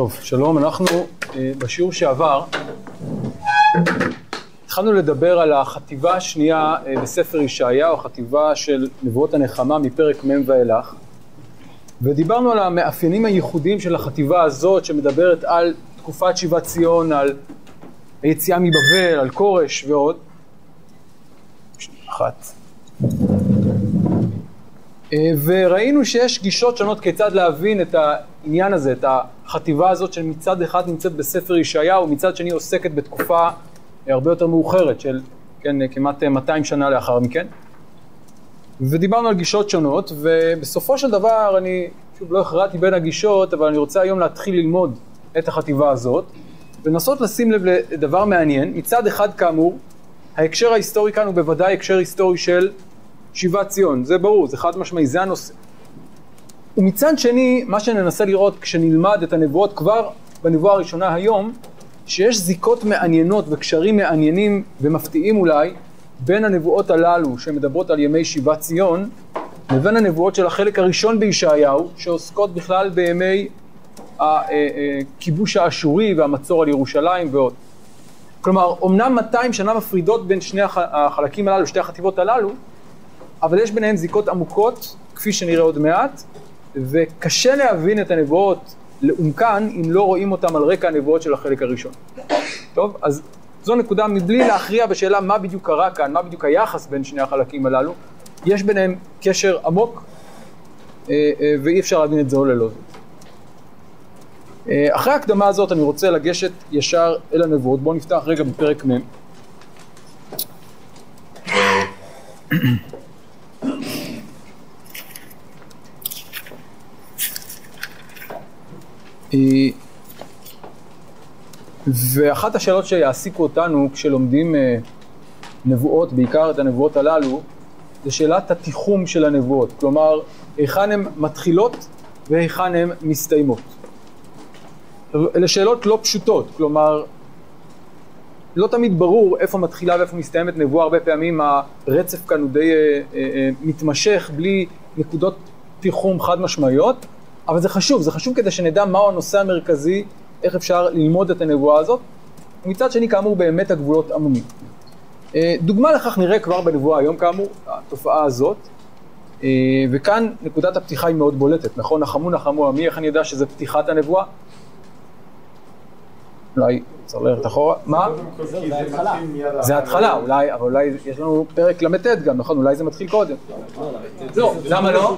טוב, שלום, אנחנו אה, בשיעור שעבר התחלנו לדבר על החטיבה השנייה אה, בספר ישעיהו, החטיבה של נבואות הנחמה מפרק מ' ואילך ודיברנו על המאפיינים הייחודיים של החטיבה הזאת שמדברת על תקופת שיבת ציון, על היציאה מבבל, על כורש ועוד. אחת. אה, וראינו שיש גישות שונות כיצד להבין את העניין הזה, את החטיבה הזאת שמצד אחד נמצאת בספר ישעיהו, מצד שני עוסקת בתקופה הרבה יותר מאוחרת של, כן, כמעט 200 שנה לאחר מכן. ודיברנו על גישות שונות, ובסופו של דבר אני, שוב, לא הכרעתי בין הגישות, אבל אני רוצה היום להתחיל ללמוד את החטיבה הזאת, ולנסות לשים לב לדבר מעניין. מצד אחד, כאמור, ההקשר ההיסטורי כאן הוא בוודאי הקשר היסטורי של שיבת ציון, זה ברור, זה חד משמעי, זה הנושא. ומצד שני, מה שננסה לראות כשנלמד את הנבואות כבר בנבואה הראשונה היום, שיש זיקות מעניינות וקשרים מעניינים ומפתיעים אולי בין הנבואות הללו שמדברות על ימי שיבת ציון לבין הנבואות של החלק הראשון בישעיהו שעוסקות בכלל בימי הכיבוש האשורי והמצור על ירושלים ועוד. כלומר, אמנם 200 שנה מפרידות בין שני החלקים הללו, שתי החטיבות הללו, אבל יש ביניהם זיקות עמוקות, כפי שנראה עוד מעט, וקשה להבין את הנבואות לעומקן אם לא רואים אותם על רקע הנבואות של החלק הראשון. טוב, אז זו נקודה מבלי להכריע בשאלה מה בדיוק קרה כאן, מה בדיוק היחס בין שני החלקים הללו, יש ביניהם קשר עמוק אה, אה, ואי אפשר להבין את זה או ללא זה. אה, אחרי ההקדמה הזאת אני רוצה לגשת ישר אל הנבואות, בואו נפתח רגע בפרק מ'. ואחת השאלות שיעסיקו אותנו כשלומדים אה, נבואות, בעיקר את הנבואות הללו, זה שאלת התיחום של הנבואות. כלומר, היכן הן מתחילות והיכן הן מסתיימות. אלה שאלות לא פשוטות, כלומר, לא תמיד ברור איפה מתחילה ואיפה מסתיימת נבואה, הרבה פעמים הרצף כאן הוא די אה, אה, מתמשך, בלי נקודות תיחום חד משמעיות, אבל זה חשוב, זה חשוב כדי שנדע מהו הנושא המרכזי, איך אפשר ללמוד את הנבואה הזאת. ומצד שני, כאמור, באמת הגבולות עמומים. אה, דוגמה לכך נראה כבר בנבואה היום, כאמור, התופעה הזאת. אה, וכאן נקודת הפתיחה היא מאוד בולטת, נכון? נחמו נחמו עמי, איך אני יודע שזה פתיחת הנבואה? אולי צריך ללכת אחורה, מה? זה התחלה, אולי, אבל אולי יש לנו פרק ל"ט גם, נכון? אולי זה מתחיל קודם. לא, למה לא?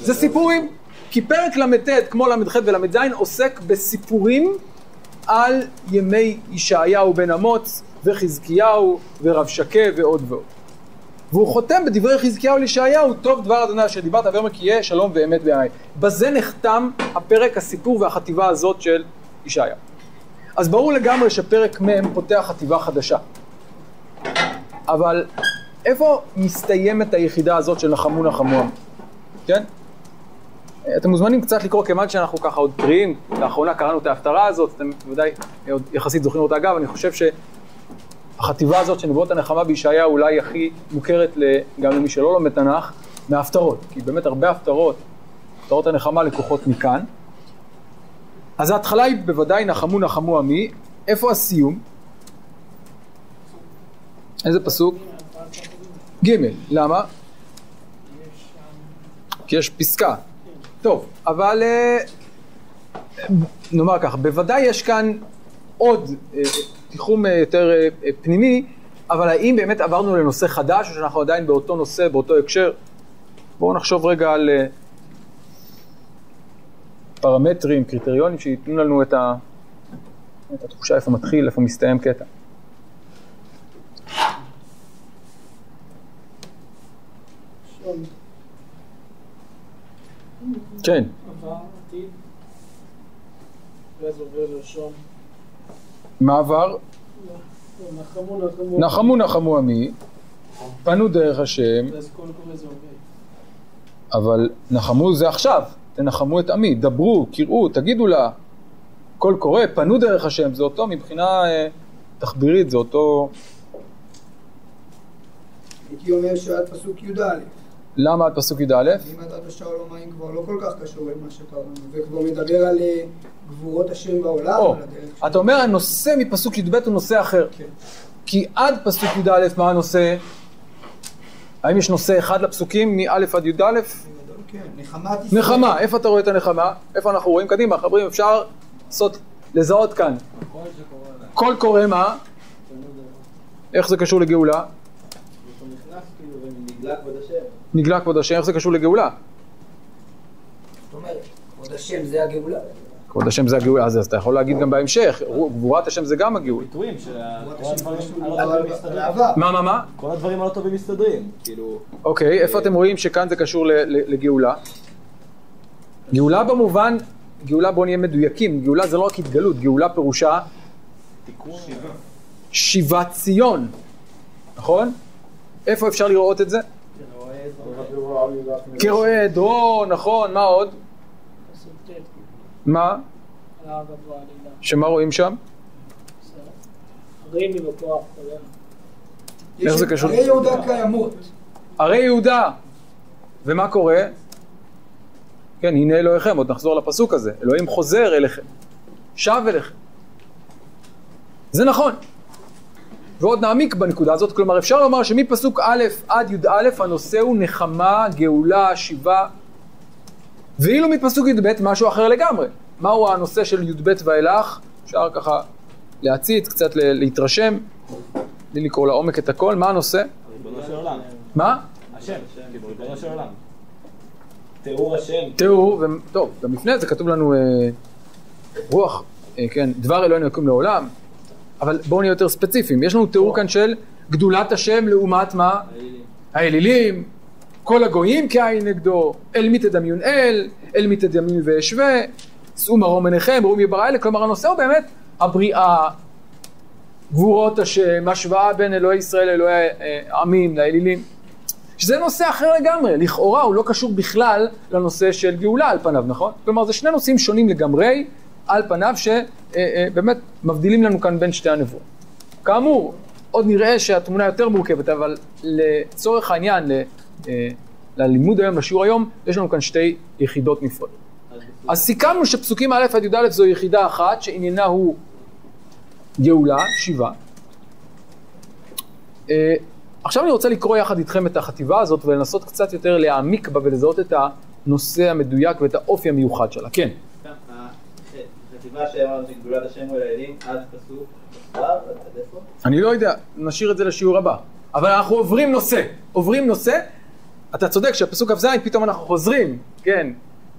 זה סיפורים. כי פרק ל"ט, כמו ל"ח ול"ז, עוסק בסיפורים על ימי ישעיהו בן אמוץ וחזקיהו ורב שקה ועוד ועוד. והוא חותם בדברי חזקיהו לישעיהו, טוב דבר אדוני אשר דיברת ויאמר כי יהיה שלום ואמת בעיניי. בזה נחתם הפרק, הסיפור והחטיבה הזאת של ישעיהו. אז ברור לגמרי שפרק מ' פותח חטיבה חדשה. אבל איפה מסתיימת היחידה הזאת של נחמו נחמו? כן? אתם מוזמנים קצת לקרוא, כיוון שאנחנו ככה עוד טריים, לאחרונה קראנו את ההפטרה הזאת, אתם בוודאי עוד יחסית זוכרים אותה. אגב, אני חושב שהחטיבה הזאת של נבואות הנחמה בישעיה אולי הכי מוכרת גם למי שלא לומד תנ"ך, מההפטרות, כי באמת הרבה הפטרות, הפטרות הנחמה לקוחות מכאן. אז ההתחלה היא בוודאי נחמו נחמו עמי, איפה הסיום? איזה פסוק? ג', למה? כי יש פסקה. טוב, אבל אה, נאמר כך, בוודאי יש כאן עוד אה, תיחום אה, יותר פנימי, אבל האם באמת עברנו לנושא חדש, או שאנחנו עדיין באותו נושא, באותו הקשר? בואו נחשוב רגע על פרמטרים, קריטריונים שייתנו לנו את, ה... את התחושה איפה מתחיל, איפה מסתיים קטע. כן. מה עבר? נחמו נחמו. עמי, פנו דרך השם, אבל נחמו זה עכשיו, תנחמו את עמי, דברו, קראו, תגידו לה, קול קורא, פנו דרך השם, זה אותו מבחינה אה, תחבירית, זה אותו... הייתי אומר שעד פסוק י"א. למה עד פסוק י"א? אם אתה בשאול המים כבר לא כל כך קשור למה שקראנו, וכבר מדבר על אה, גבורות השם בעולם, או, על הדרך שלו. אתה אומר הנושא מפסוק י"ב הוא נושא אחר. כן. כי עד פסוק י"א מה הנושא? האם יש נושא אחד לפסוקים מא' עד י"א? כן, ישראל. נחמה, איפה אתה רואה את הנחמה? איפה אנחנו רואים? קדימה, חברים, אפשר לעשות, לזהות כאן. קול קורא מה? איך זה קשור לגאולה? נגלה כבוד השם, איך זה קשור לגאולה? זאת אומרת, כבוד השם זה הגאולה. כבוד השם זה הגאולה, אז אתה יכול להגיד גם בהמשך, גבורת השם זה גם הגאולה. ביטויים של. מה, מה, מה? כל הדברים הלא טובים מסתדרים. כאילו, אוקיי, איפה אתם רואים שכאן זה קשור ל- ל- לגאולה? גאולה במובן, גאולה בואו נהיה מדויקים, גאולה זה לא רק התגלות, גאולה פירושה תיקון. שיבת ציון, נכון? איפה אפשר לראות את זה? כרואה עדרו, נכון, מה עוד? מה? שמה רואים שם? איך זה קשור? הרי יהודה קיימות. הרי יהודה, ומה קורה? כן, הנה אלוהיכם, עוד נחזור לפסוק הזה, אלוהים חוזר אליכם, שב אליכם. זה נכון. ועוד נעמיק בנקודה הזאת, כלומר אפשר לומר שמפסוק א' עד י"א הנושא הוא נחמה, גאולה, שיבה, ואילו מפסוק י"ב משהו אחר לגמרי. מהו הנושא של י"ב ואילך? אפשר ככה להציץ, קצת להתרשם, בלי לקרוא לעומק את הכל, מה הנושא? ריבונו של עולם. מה? השם, כאילו ריבונו של עולם. תיאור השם. תיאור, טוב, גם לפני זה כתוב לנו אה, רוח, אה, כן, דבר אלוהינו יקום לעולם, אבל בואו נהיה יותר ספציפיים. יש לנו תיאור כאן של גדולת השם לעומת מה? האלילים, כל הגויים כעין נגדו, אל מי תדמיון אל, אל מי תדמיון ואשווה, שאו מרום עיניכם, ראו מי ברא אלה, כלומר הנושא הוא באמת הבריאה, גבורות השם, השוואה בין אלוהי ישראל לאלוהי אה, העמים, לאלילים. שזה נושא אחר לגמרי, לכאורה הוא לא קשור בכלל לנושא של גאולה על פניו, נכון? כלומר זה שני נושאים שונים לגמרי על פניו שבאמת מבדילים לנו כאן בין שתי הנבואות. כאמור, עוד נראה שהתמונה יותר מורכבת, אבל לצורך העניין, ל- אה, ללימוד היום, לשיעור היום, יש לנו כאן שתי יחידות נפרדות. אז סיכמנו שפסוקים א' עד י"א זו יחידה אחת שעניינה הוא גאולה, שיבה. אה, עכשיו אני רוצה לקרוא יחד איתכם את החטיבה הזאת ולנסות קצת יותר להעמיק בה ולזהות את הנושא המדויק ואת האופי המיוחד שלה. כן. אני לא יודע, נשאיר את זה לשיעור הבא. אבל אנחנו עוברים נושא, עוברים נושא. אתה צודק שהפסוק כ"ז פתאום אנחנו חוזרים, כן,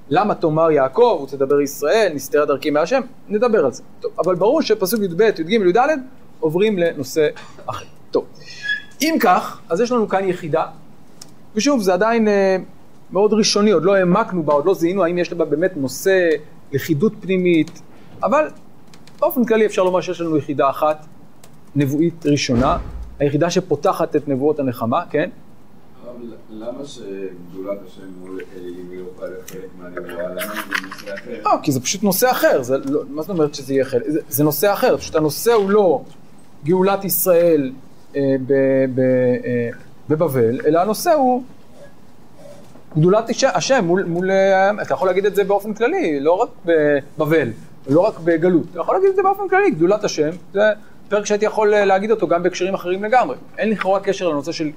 למה תאמר יעקב ותדבר ישראל, נסתרה דרכי מהשם, נדבר על זה. טוב, אבל ברור שפסוק י"ב, י"ג, י"ד עוברים לנושא אחר. טוב, אם כך, אז יש לנו כאן יחידה, ושוב, זה עדיין אה, מאוד ראשוני, עוד לא העמקנו בה, עוד לא זיהינו האם יש בה באמת נושא, לכידות פנימית, אבל באופן כללי אפשר לומר שיש לנו יחידה אחת, נבואית ראשונה, היחידה שפותחת את נבואות הנחמה, כן? למה שגדולת השם מול אלילים לא יוכל להיות חלק מהנבואה? למה זה נושא אחר? לא, כי זה פשוט נושא אחר, זה לא, מה זאת אומרת שזה יהיה חלק? זה, זה נושא אחר, פשוט הנושא הוא לא גאולת ישראל אה, ב, ב, אה, בבבל, אלא הנושא הוא גדולת השם מול, מול, אה, אתה יכול להגיד את זה באופן כללי, לא רק בבבל, לא רק בגלות, אתה יכול להגיד את זה באופן כללי, גדולת השם, זה פרק שהייתי יכול אה, להגיד אותו גם בהקשרים אחרים לגמרי. אין לכאורה קשר לנושא של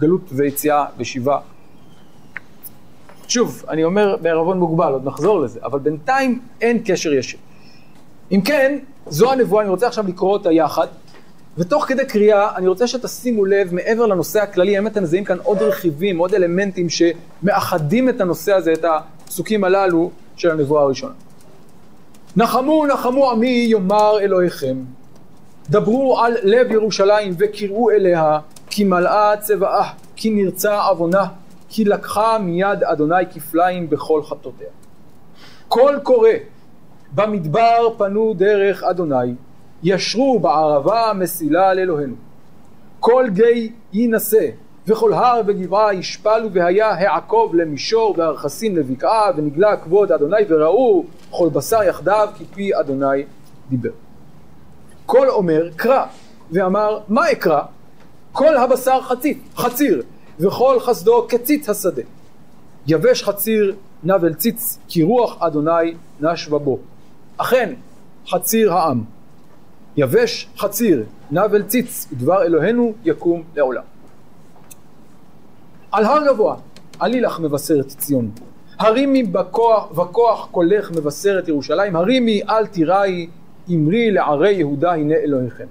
גלות ויציאה ושיבה. שוב, אני אומר בערבון מוגבל, עוד נחזור לזה, אבל בינתיים אין קשר ישיר. אם כן, זו הנבואה, אני רוצה עכשיו לקרוא אותה יחד, ותוך כדי קריאה, אני רוצה שתשימו לב, מעבר לנושא הכללי, האם אתם מזהים כאן עוד רכיבים, עוד אלמנטים שמאחדים את הנושא הזה, את הפסוקים הללו של הנבואה הראשונה. נחמו נחמו עמי יאמר אלוהיכם, דברו על לב ירושלים וקראו אליה, כי מלאה צבאה, כי נרצה עוונה, כי לקחה מיד אדוני כפליים בכל חטאותיה. קול קורא, במדבר פנו דרך אדוני, ישרו בערבה מסילה לאלוהינו. כל גיא יינשא, וכל הר וגבעה ישפלו, והיה העקוב למישור, והרכסים לבקעה, ונגלה כבוד אדוני, וראו כל בשר יחדיו, כי פי אדוני דיבר. קול אומר קרא, ואמר מה אקרא? כל הבשר חציר, חציר, וכל חסדו כציץ השדה. יבש חציר נבל ציץ, כי רוח אדוני נשבה בו. אכן, חציר העם. יבש חציר, נבל ציץ, ודבר אלוהינו יקום לעולם. על הר גבוה, עלי לך מבשרת ציון. הרימי בכוח, בכוח קולך מבשרת ירושלים, הרימי אל תיראי, אמרי לערי יהודה הנה אלוהיכם.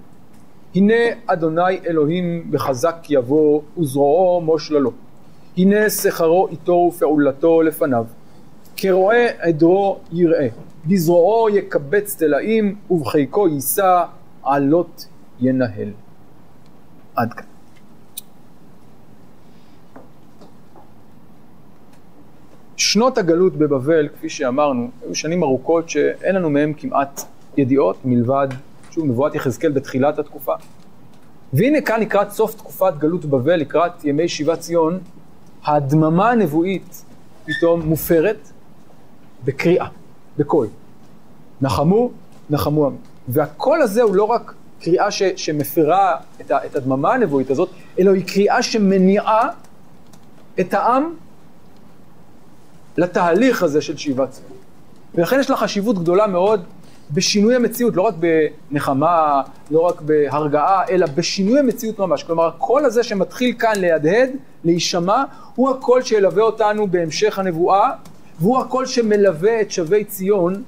הנה אדוני אלוהים בחזק יבוא וזרועו מושללו. הנה שכרו איתו ופעולתו לפניו. כרועה עדרו יראה, בזרועו יקבץ תלאים ובחיקו יישא עלות ינהל. עד כאן. שנות הגלות בבבל, כפי שאמרנו, היו שנים ארוכות שאין לנו מהם כמעט ידיעות, מלבד, שוב, נבואת יחזקאל בתחילת התקופה. והנה כאן לקראת סוף תקופת גלות בבל, לקראת ימי שיבת ציון, ההדממה הנבואית פתאום מופרת בקריאה, בקול. נחמו, נחמו עמי. והקול הזה הוא לא רק קריאה ש, שמפרה את, ה, את הדממה הנבואית הזאת, אלא היא קריאה שמניעה את העם לתהליך הזה של שיבת ציון. ולכן יש לה חשיבות גדולה מאוד בשינוי המציאות, לא רק בנחמה, לא רק בהרגעה, אלא בשינוי המציאות ממש. כלומר, הקול הזה שמתחיל כאן להדהד, להישמע, הוא הקול שילווה אותנו בהמשך הנבואה, והוא הקול שמלווה את שבי ציון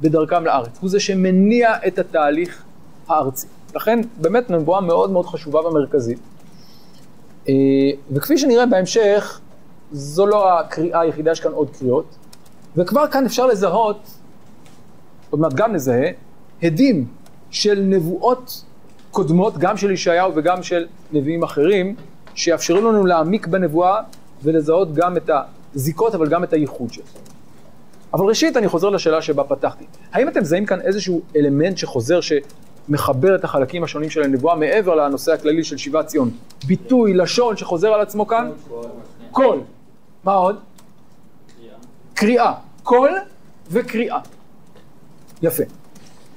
בדרכם לארץ. הוא זה שמניע את התהליך הארצי. לכן, באמת נבואה מאוד מאוד חשובה ומרכזית. אה, וכפי שנראה בהמשך, זו לא הקריאה היחידה, יש כאן עוד קריאות. וכבר כאן אפשר לזהות, עוד מעט גם נזהה, הדים של נבואות קודמות, גם של ישעיהו וגם של נביאים אחרים, שיאפשרו לנו להעמיק בנבואה ולזהות גם את הזיקות, אבל גם את הייחוד שלו. אבל ראשית, אני חוזר לשאלה שבה פתחתי. האם אתם מזהים כאן איזשהו אלמנט שחוזר, שמחבר את החלקים השונים של הנבואה, מעבר לנושא הכללי של שיבת ציון? ביטוי, לשון, שחוזר על עצמו כאן? קול. מה עוד? קריאה. קול וקריאה. יפה.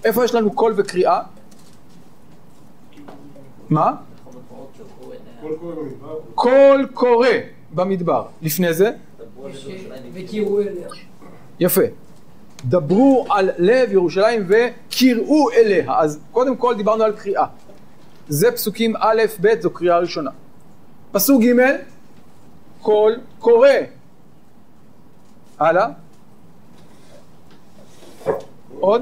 איפה יש לנו קול וקריאה? מה? קול קורא במדבר. לפני זה? יפה. דברו על לב ירושלים וקראו אליה. אז קודם כל דיברנו על קריאה. זה פסוקים א', ב', זו קריאה ראשונה. פסוק ג', קול קורא. הלאה. עוד.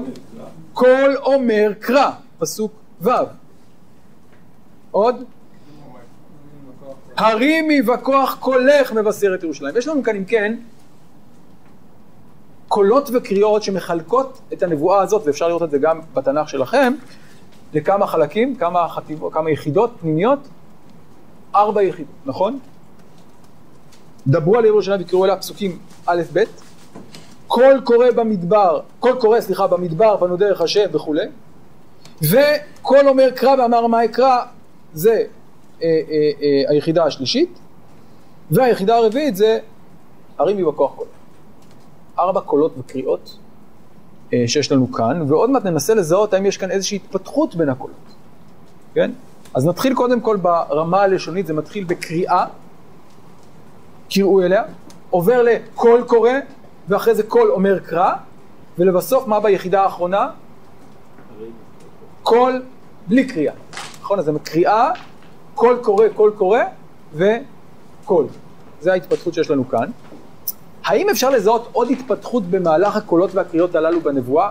קול אומר קרא. פסוק ו'. עוד. הרימי וכוח קולך מבשרת ירושלים. יש לנו כאן אם כן קולות וקריאות שמחלקות את הנבואה הזאת, ואפשר לראות את זה גם בתנ"ך שלכם, לכמה חלקים, כמה, חטיב, כמה יחידות פנימיות? ארבע יחידות, נכון? דברו על ירושלים וקראו אליה פסוקים א' ב', קול קורא במדבר, קול קורא, סליחה, במדבר פנו דרך השם וכולי, וקול אומר קרא ואמר מה אקרא, זה אה, אה, אה, היחידה השלישית, והיחידה הרביעית זה הרימי בכוח קול. ארבע קולות וקריאות אה, שיש לנו כאן, ועוד מעט ננסה לזהות האם יש כאן איזושהי התפתחות בין הקולות, כן? אז נתחיל קודם כל ברמה הלשונית, זה מתחיל בקריאה, קראו אליה, עובר לקול קורא, ואחרי זה קול אומר קרא, ולבסוף מה ביחידה האחרונה? קול בלי קריאה, נכון? אז זה קריאה, קול קורא, קול קורא, וקול. זה ההתפתחות שיש לנו כאן. האם אפשר לזהות עוד התפתחות במהלך הקולות והקריאות הללו בנבואה?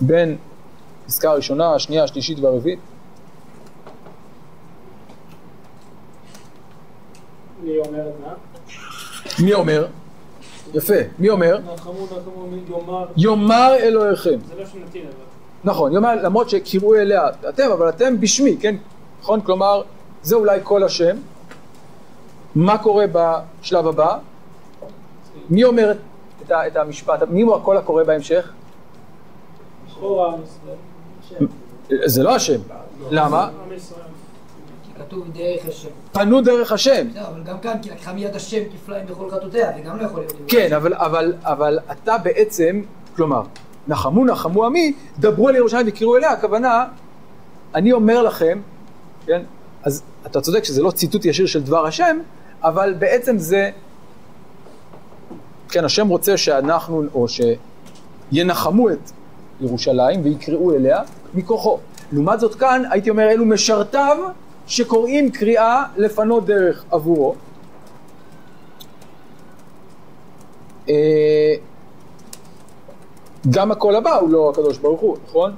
בין פסקה הראשונה, השנייה, השלישית והרביעית? מי אומר מה? מי אומר? יפה, מי אומר? יאמר. אלוהיכם. זה לא שנתי. נכון, יאמר, למרות שקראו אליה אתם, אבל אתם בשמי, כן? נכון? כלומר, זה אולי כל השם. מה קורה בשלב הבא? מי אומר את, ה, את המשפט, מי הוא הקול הקורא בהמשך? זה לא השם. למה? כתוב דרך השם. פנו דרך השם. בסדר, אבל גם כאן, כי לקחה מיד השם כפליים בכל חטאותיה, זה גם לא יכול להיות. כן, אבל, אבל, אבל אתה בעצם, כלומר, נחמו נחמו עמי, דברו על ירושלים וקראו אליה, הכוונה, אני אומר לכם, כן, אז אתה צודק שזה לא ציטוט ישיר של דבר השם, אבל בעצם זה, כן, השם רוצה שאנחנו, או שינחמו את ירושלים ויקראו אליה מכוחו. לעומת זאת כאן, הייתי אומר, אלו משרתיו שקוראים קריאה לפנות דרך עבורו. אה, גם הקול הבא הוא לא הקדוש ברוך הוא, נכון?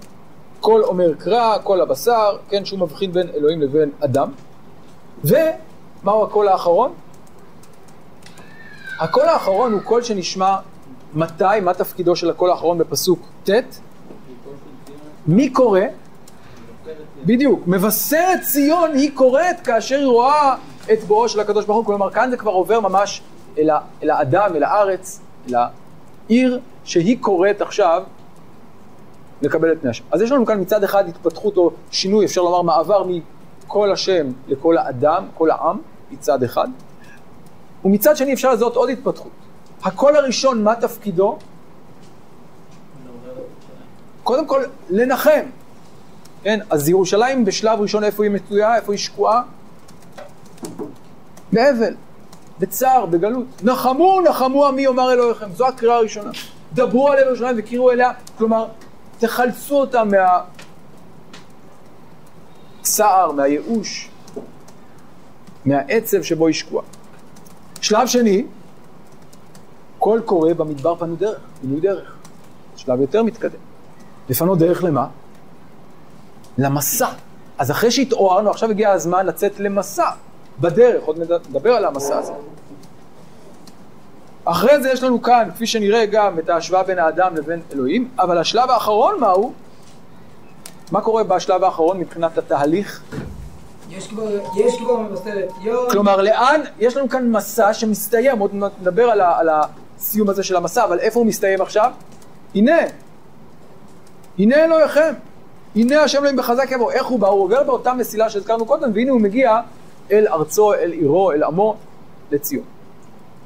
קול אומר קרא, כל הבשר, כן, שהוא מבחין בין אלוהים לבין אדם. ומהו הקול האחרון? הקול האחרון הוא קול שנשמע מתי, מה תפקידו של הקול האחרון בפסוק ט'? מי קורא? בדיוק, מבשרת ציון היא קוראת כאשר היא רואה את בואו של הקדוש ברוך הוא, כלומר כאן זה כבר עובר ממש אל, ה, אל האדם, אל הארץ, אל העיר שהיא קוראת עכשיו לקבל את פני השם. אז יש לנו כאן מצד אחד התפתחות או שינוי, אפשר לומר מעבר מכל השם לכל האדם, כל העם, מצד אחד, ומצד שני אפשר לזהות עוד התפתחות. הקול הראשון, מה תפקידו? קודם כל, לנחם. כן, אז ירושלים בשלב ראשון איפה היא מצויה, איפה היא שקועה? באבל, בצער, בגלות. נחמו, נחמו עמי יאמר אלוהיכם. זו הקריאה הראשונה. דברו על ירושלים וקראו אליה, כלומר, תחלצו אותה מהצער, מהייאוש, מהעצב שבו היא שקועה. שלב שני, קול קורא במדבר פנו דרך, פינוי דרך. שלב יותר מתקדם. לפנות דרך למה? למסע. אז אחרי שהתעוררנו, עכשיו הגיע הזמן לצאת למסע בדרך, עוד נדבר על המסע הזה. אחרי זה יש לנו כאן, כפי שנראה גם, את ההשוואה בין האדם לבין אלוהים, אבל השלב האחרון מהו? מה קורה בשלב האחרון מבחינת התהליך? יש כבר, יש כבר מבשרת יום. כלומר, לאן, יש לנו כאן מסע שמסתיים, עוד נדבר על, ה, על הסיום הזה של המסע, אבל איפה הוא מסתיים עכשיו? הנה, הנה אלוהיכם, הנה השם אלוהים בחזק יבוא. איך הוא בא? הוא עובר באותה מסילה שהזכרנו קודם, והנה הוא מגיע אל ארצו, אל עירו, אל עמו, לציון.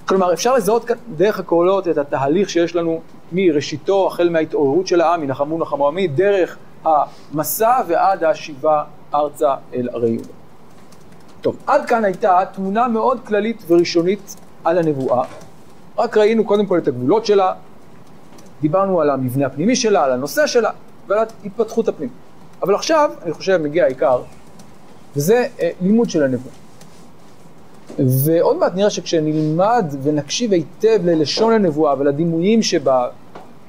כלומר, אפשר לזהות דרך הקולות את התהליך שיש לנו מראשיתו, החל מההתעוררות של העם, ינחמו נחמו עמי, דרך המסע ועד השיבה ארצה אל ערי יהודה. טוב, עד כאן הייתה תמונה מאוד כללית וראשונית על הנבואה. רק ראינו קודם כל את הגבולות שלה, דיברנו על המבנה הפנימי שלה, על הנושא שלה ועל התפתחות הפנים. אבל עכשיו, אני חושב, מגיע העיקר, וזה אה, לימוד של הנבואה. ועוד מעט נראה שכשנלמד ונקשיב היטב ללשון הנבואה ולדימויים שבה,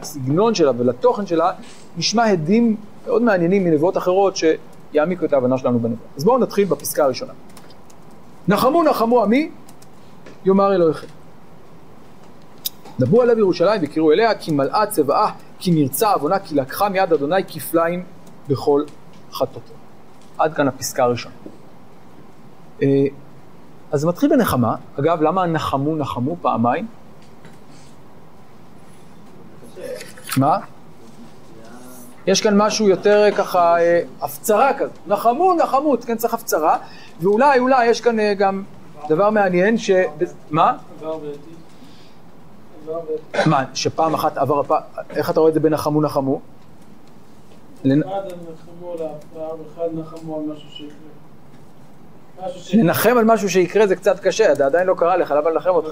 הסגנון שלה ולתוכן שלה, נשמע הדים מאוד מעניינים מנבואות אחרות שיעמיקו את ההבנה שלנו בנבואה. אז בואו נתחיל בפסקה הראשונה. נחמו נחמו עמי, יאמר אלוהיכם. דברו עליו ירושלים וקראו אליה, כי מלאה צבאה, כי נרצה עוונה, כי לקחה מיד אדוני כפליים בכל חטאותיה. עד כאן הפסקה הראשונה. אה, אז זה מתחיל בנחמה. אגב, למה נחמו נחמו פעמיים? מה? יש כאן משהו יותר ככה, אה, הפצרה כזאת. נחמו, נחמו, כן צריך הפצרה. ואולי, אולי, יש כאן אה, גם דבר מעניין ש... מה? עבר ועתיד. עבר ועתיד. מה, שפעם אחת עבר הפעם... איך אתה רואה את זה אחד הם נחמו. לנחם על משהו שיקרה זה קצת קשה, זה עדיין לא קרה לך, למה לנחם אותך?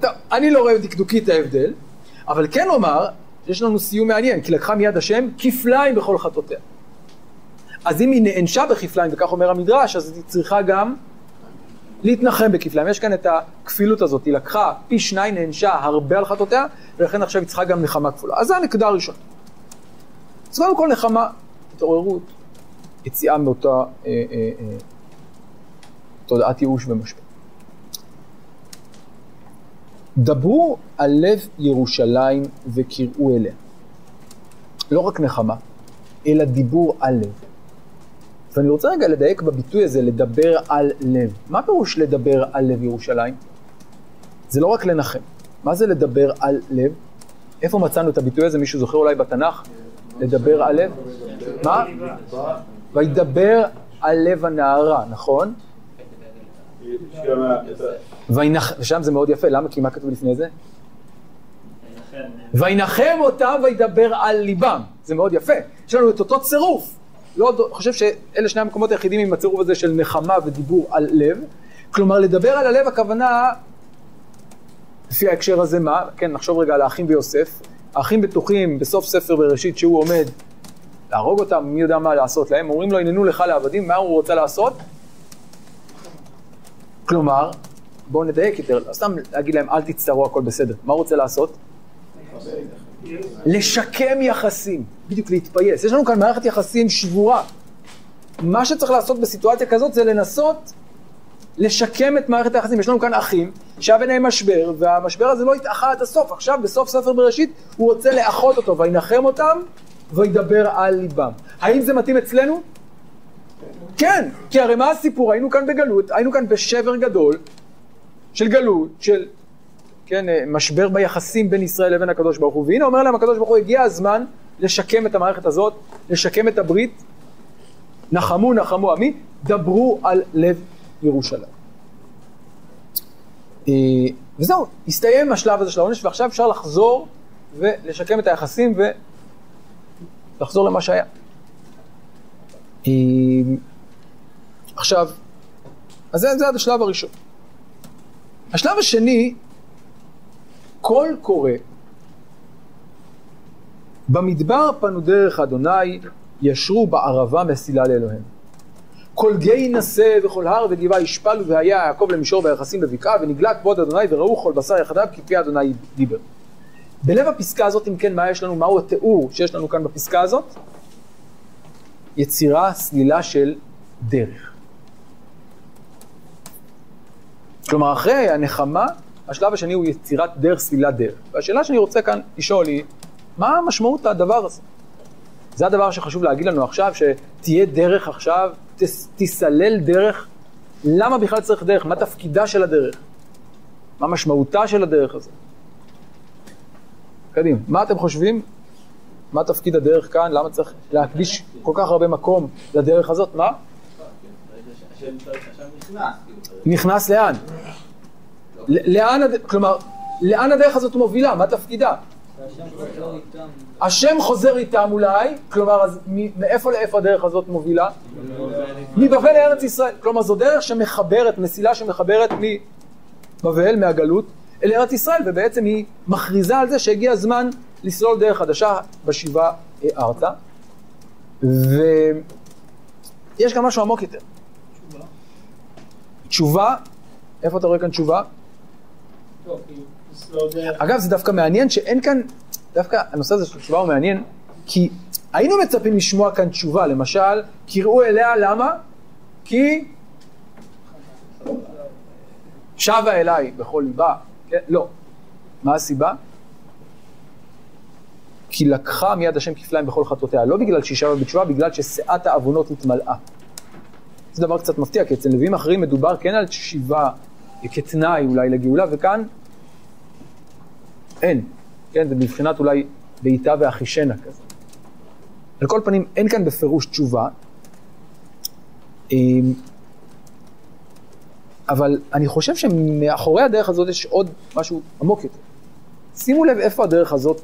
טוב, אני לא רואה דקדוקית ההבדל, אבל כן אומר שיש לנו סיום מעניין, כי לקחה מיד השם כפליים בכל חטאותיה. אז אם היא נענשה בכפליים, וכך אומר המדרש, אז היא צריכה גם להתנחם בכפליים. יש כאן את הכפילות הזאת, היא לקחה פי שניים, נענשה הרבה על חטאותיה, ולכן עכשיו היא צריכה גם נחמה כפולה. אז זו הנקודה הראשונה. אז קודם כל נחמה, התעוררות, יציאה מאותה אה, אה, אה, תודעת ייאוש ומשבר. דברו על לב ירושלים וקראו אליה. לא רק נחמה, אלא דיבור על לב. ואני רוצה רגע לדייק בביטוי הזה, לדבר על לב. מה פירוש לדבר על לב ירושלים? זה לא רק לנחם. מה זה לדבר על לב? איפה מצאנו את הביטוי הזה? מישהו זוכר אולי בתנ"ך? לדבר על לב? מה? וידבר על לב הנערה, נכון? ושם זה מאוד יפה, למה? כי מה כתוב לפני זה? וינחם אותם וידבר על ליבם. זה מאוד יפה. יש לנו את אותו צירוף. לא חושב שאלה שני המקומות היחידים עם הצירוף הזה של נחמה ודיבור על לב. כלומר, לדבר על הלב הכוונה, לפי ההקשר הזה מה? כן, נחשוב רגע על האחים ויוסף. האחים בטוחים בסוף ספר בראשית שהוא עומד להרוג אותם, מי יודע מה לעשות להם, אומרים לו הננו לך לעבדים, מה הוא רוצה לעשות? כלומר, בואו נדייק יותר, סתם להגיד להם אל תצטערו הכל בסדר, מה הוא רוצה לעשות? לשקם יחסים, בדיוק להתפייס. יש לנו כאן מערכת יחסים שבורה. מה שצריך לעשות בסיטואציה כזאת זה לנסות לשקם את מערכת היחסים. יש לנו כאן אחים שהיה ביניהם משבר, והמשבר הזה לא התאחה עד הסוף. עכשיו, בסוף ספר בראשית, הוא רוצה לאחות אותו, וינחם אותם, וידבר על ליבם. האם זה מתאים אצלנו? כן, כי הרי מה הסיפור? היינו כאן בגלות, היינו כאן בשבר גדול של גלות, של כן, אה, משבר ביחסים בין ישראל לבין הקדוש ברוך הוא. והנה אומר להם הקדוש ברוך הוא, הגיע הזמן לשקם את המערכת הזאת, לשקם את הברית. נחמו נחמו עמי, דברו על לב ירושלים. אה, וזהו, הסתיים השלב הזה של העונש, ועכשיו אפשר לחזור ולשקם את היחסים ולחזור למה שהיה. אה, עכשיו, אז זה, זה השלב הראשון. השלב השני, קול קורא, במדבר פנו דרך אדוני, ישרו בערבה מסילה לאלוהים. כל גיא נשא וכל הר וגבעה ישפלו והיה יעקב למישור ביחסים בבקעה ונגלה כבוד אדוני וראו כל בשר יחדיו כי פי אדוני דיבר. בלב הפסקה הזאת, אם כן, מה יש לנו, מהו התיאור שיש לנו כאן בפסקה הזאת? יצירה סלילה של דרך. כלומר, אחרי הנחמה, השלב השני הוא יצירת דרך סלילת דרך. והשאלה שאני רוצה כאן לשאול היא, מה משמעות הדבר הזה? זה הדבר שחשוב להגיד לנו עכשיו, שתהיה דרך עכשיו, תס, תסלל דרך. למה בכלל צריך דרך? מה תפקידה של הדרך? מה משמעותה של הדרך הזאת? קדימה, מה אתם חושבים? מה תפקיד הדרך כאן? למה צריך להקדיש כל כך הרבה מקום לדרך הזאת? מה? נכנס, כאילו. נכנס לאן? לאן. כלומר, לאן הדרך הזאת מובילה? מה תפקידה? השם חוזר איתם אולי, כלומר, אז מאיפה לאיפה הדרך הזאת מובילה? מבבל לארץ ישראל. כלומר, זו דרך שמחברת, מסילה שמחברת מבבל, מהגלות, אל ארץ ישראל, ובעצם היא מכריזה על זה שהגיע הזמן לסלול דרך חדשה בשיבה אה, ארצה. ויש גם משהו עמוק יותר. תשובה, איפה אתה רואה כאן תשובה? טוב, כי לסלול דרך. אגב, זה דווקא מעניין שאין כאן, דווקא הנושא הזה של תשובה הוא מעניין, כי היינו מצפים לשמוע כאן תשובה, למשל, קראו אליה, למה? כי שבה אליי בכל ליבה, כן? לא. מה הסיבה? כי לקחה מיד השם כפליים בכל חטאותיה, לא בגלל שהיא שבה בתשובה, בגלל ששאת העוונות התמלאה. זה דבר קצת מפתיע, כי אצל נביאים אחרים מדובר כן על שיבה כתנאי אולי לגאולה, וכאן אין. כן, זה מבחינת אולי בעיטה ואחישנה כזה. על כל פנים, אין כאן בפירוש תשובה. אמ, אבל אני חושב שמאחורי הדרך הזאת יש עוד משהו עמוק יותר. שימו לב איפה הדרך הזאת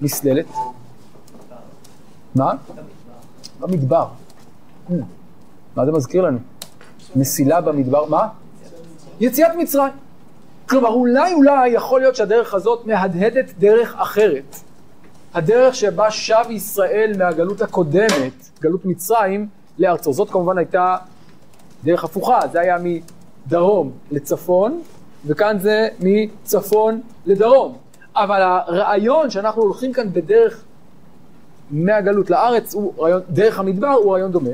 נסללת. מה? במדבר. Hmm. מה זה מזכיר לנו? מסילה במדבר, מה? יציאת מצרים. כלומר, אולי אולי יכול להיות שהדרך הזאת מהדהדת דרך אחרת. הדרך שבה שב ישראל מהגלות הקודמת, גלות מצרים, לארצו. זאת כמובן הייתה דרך הפוכה, זה היה מדרום לצפון, וכאן זה מצפון לדרום. אבל הרעיון שאנחנו הולכים כאן בדרך מהגלות לארץ, הוא רעיון, דרך המדבר, הוא רעיון דומה.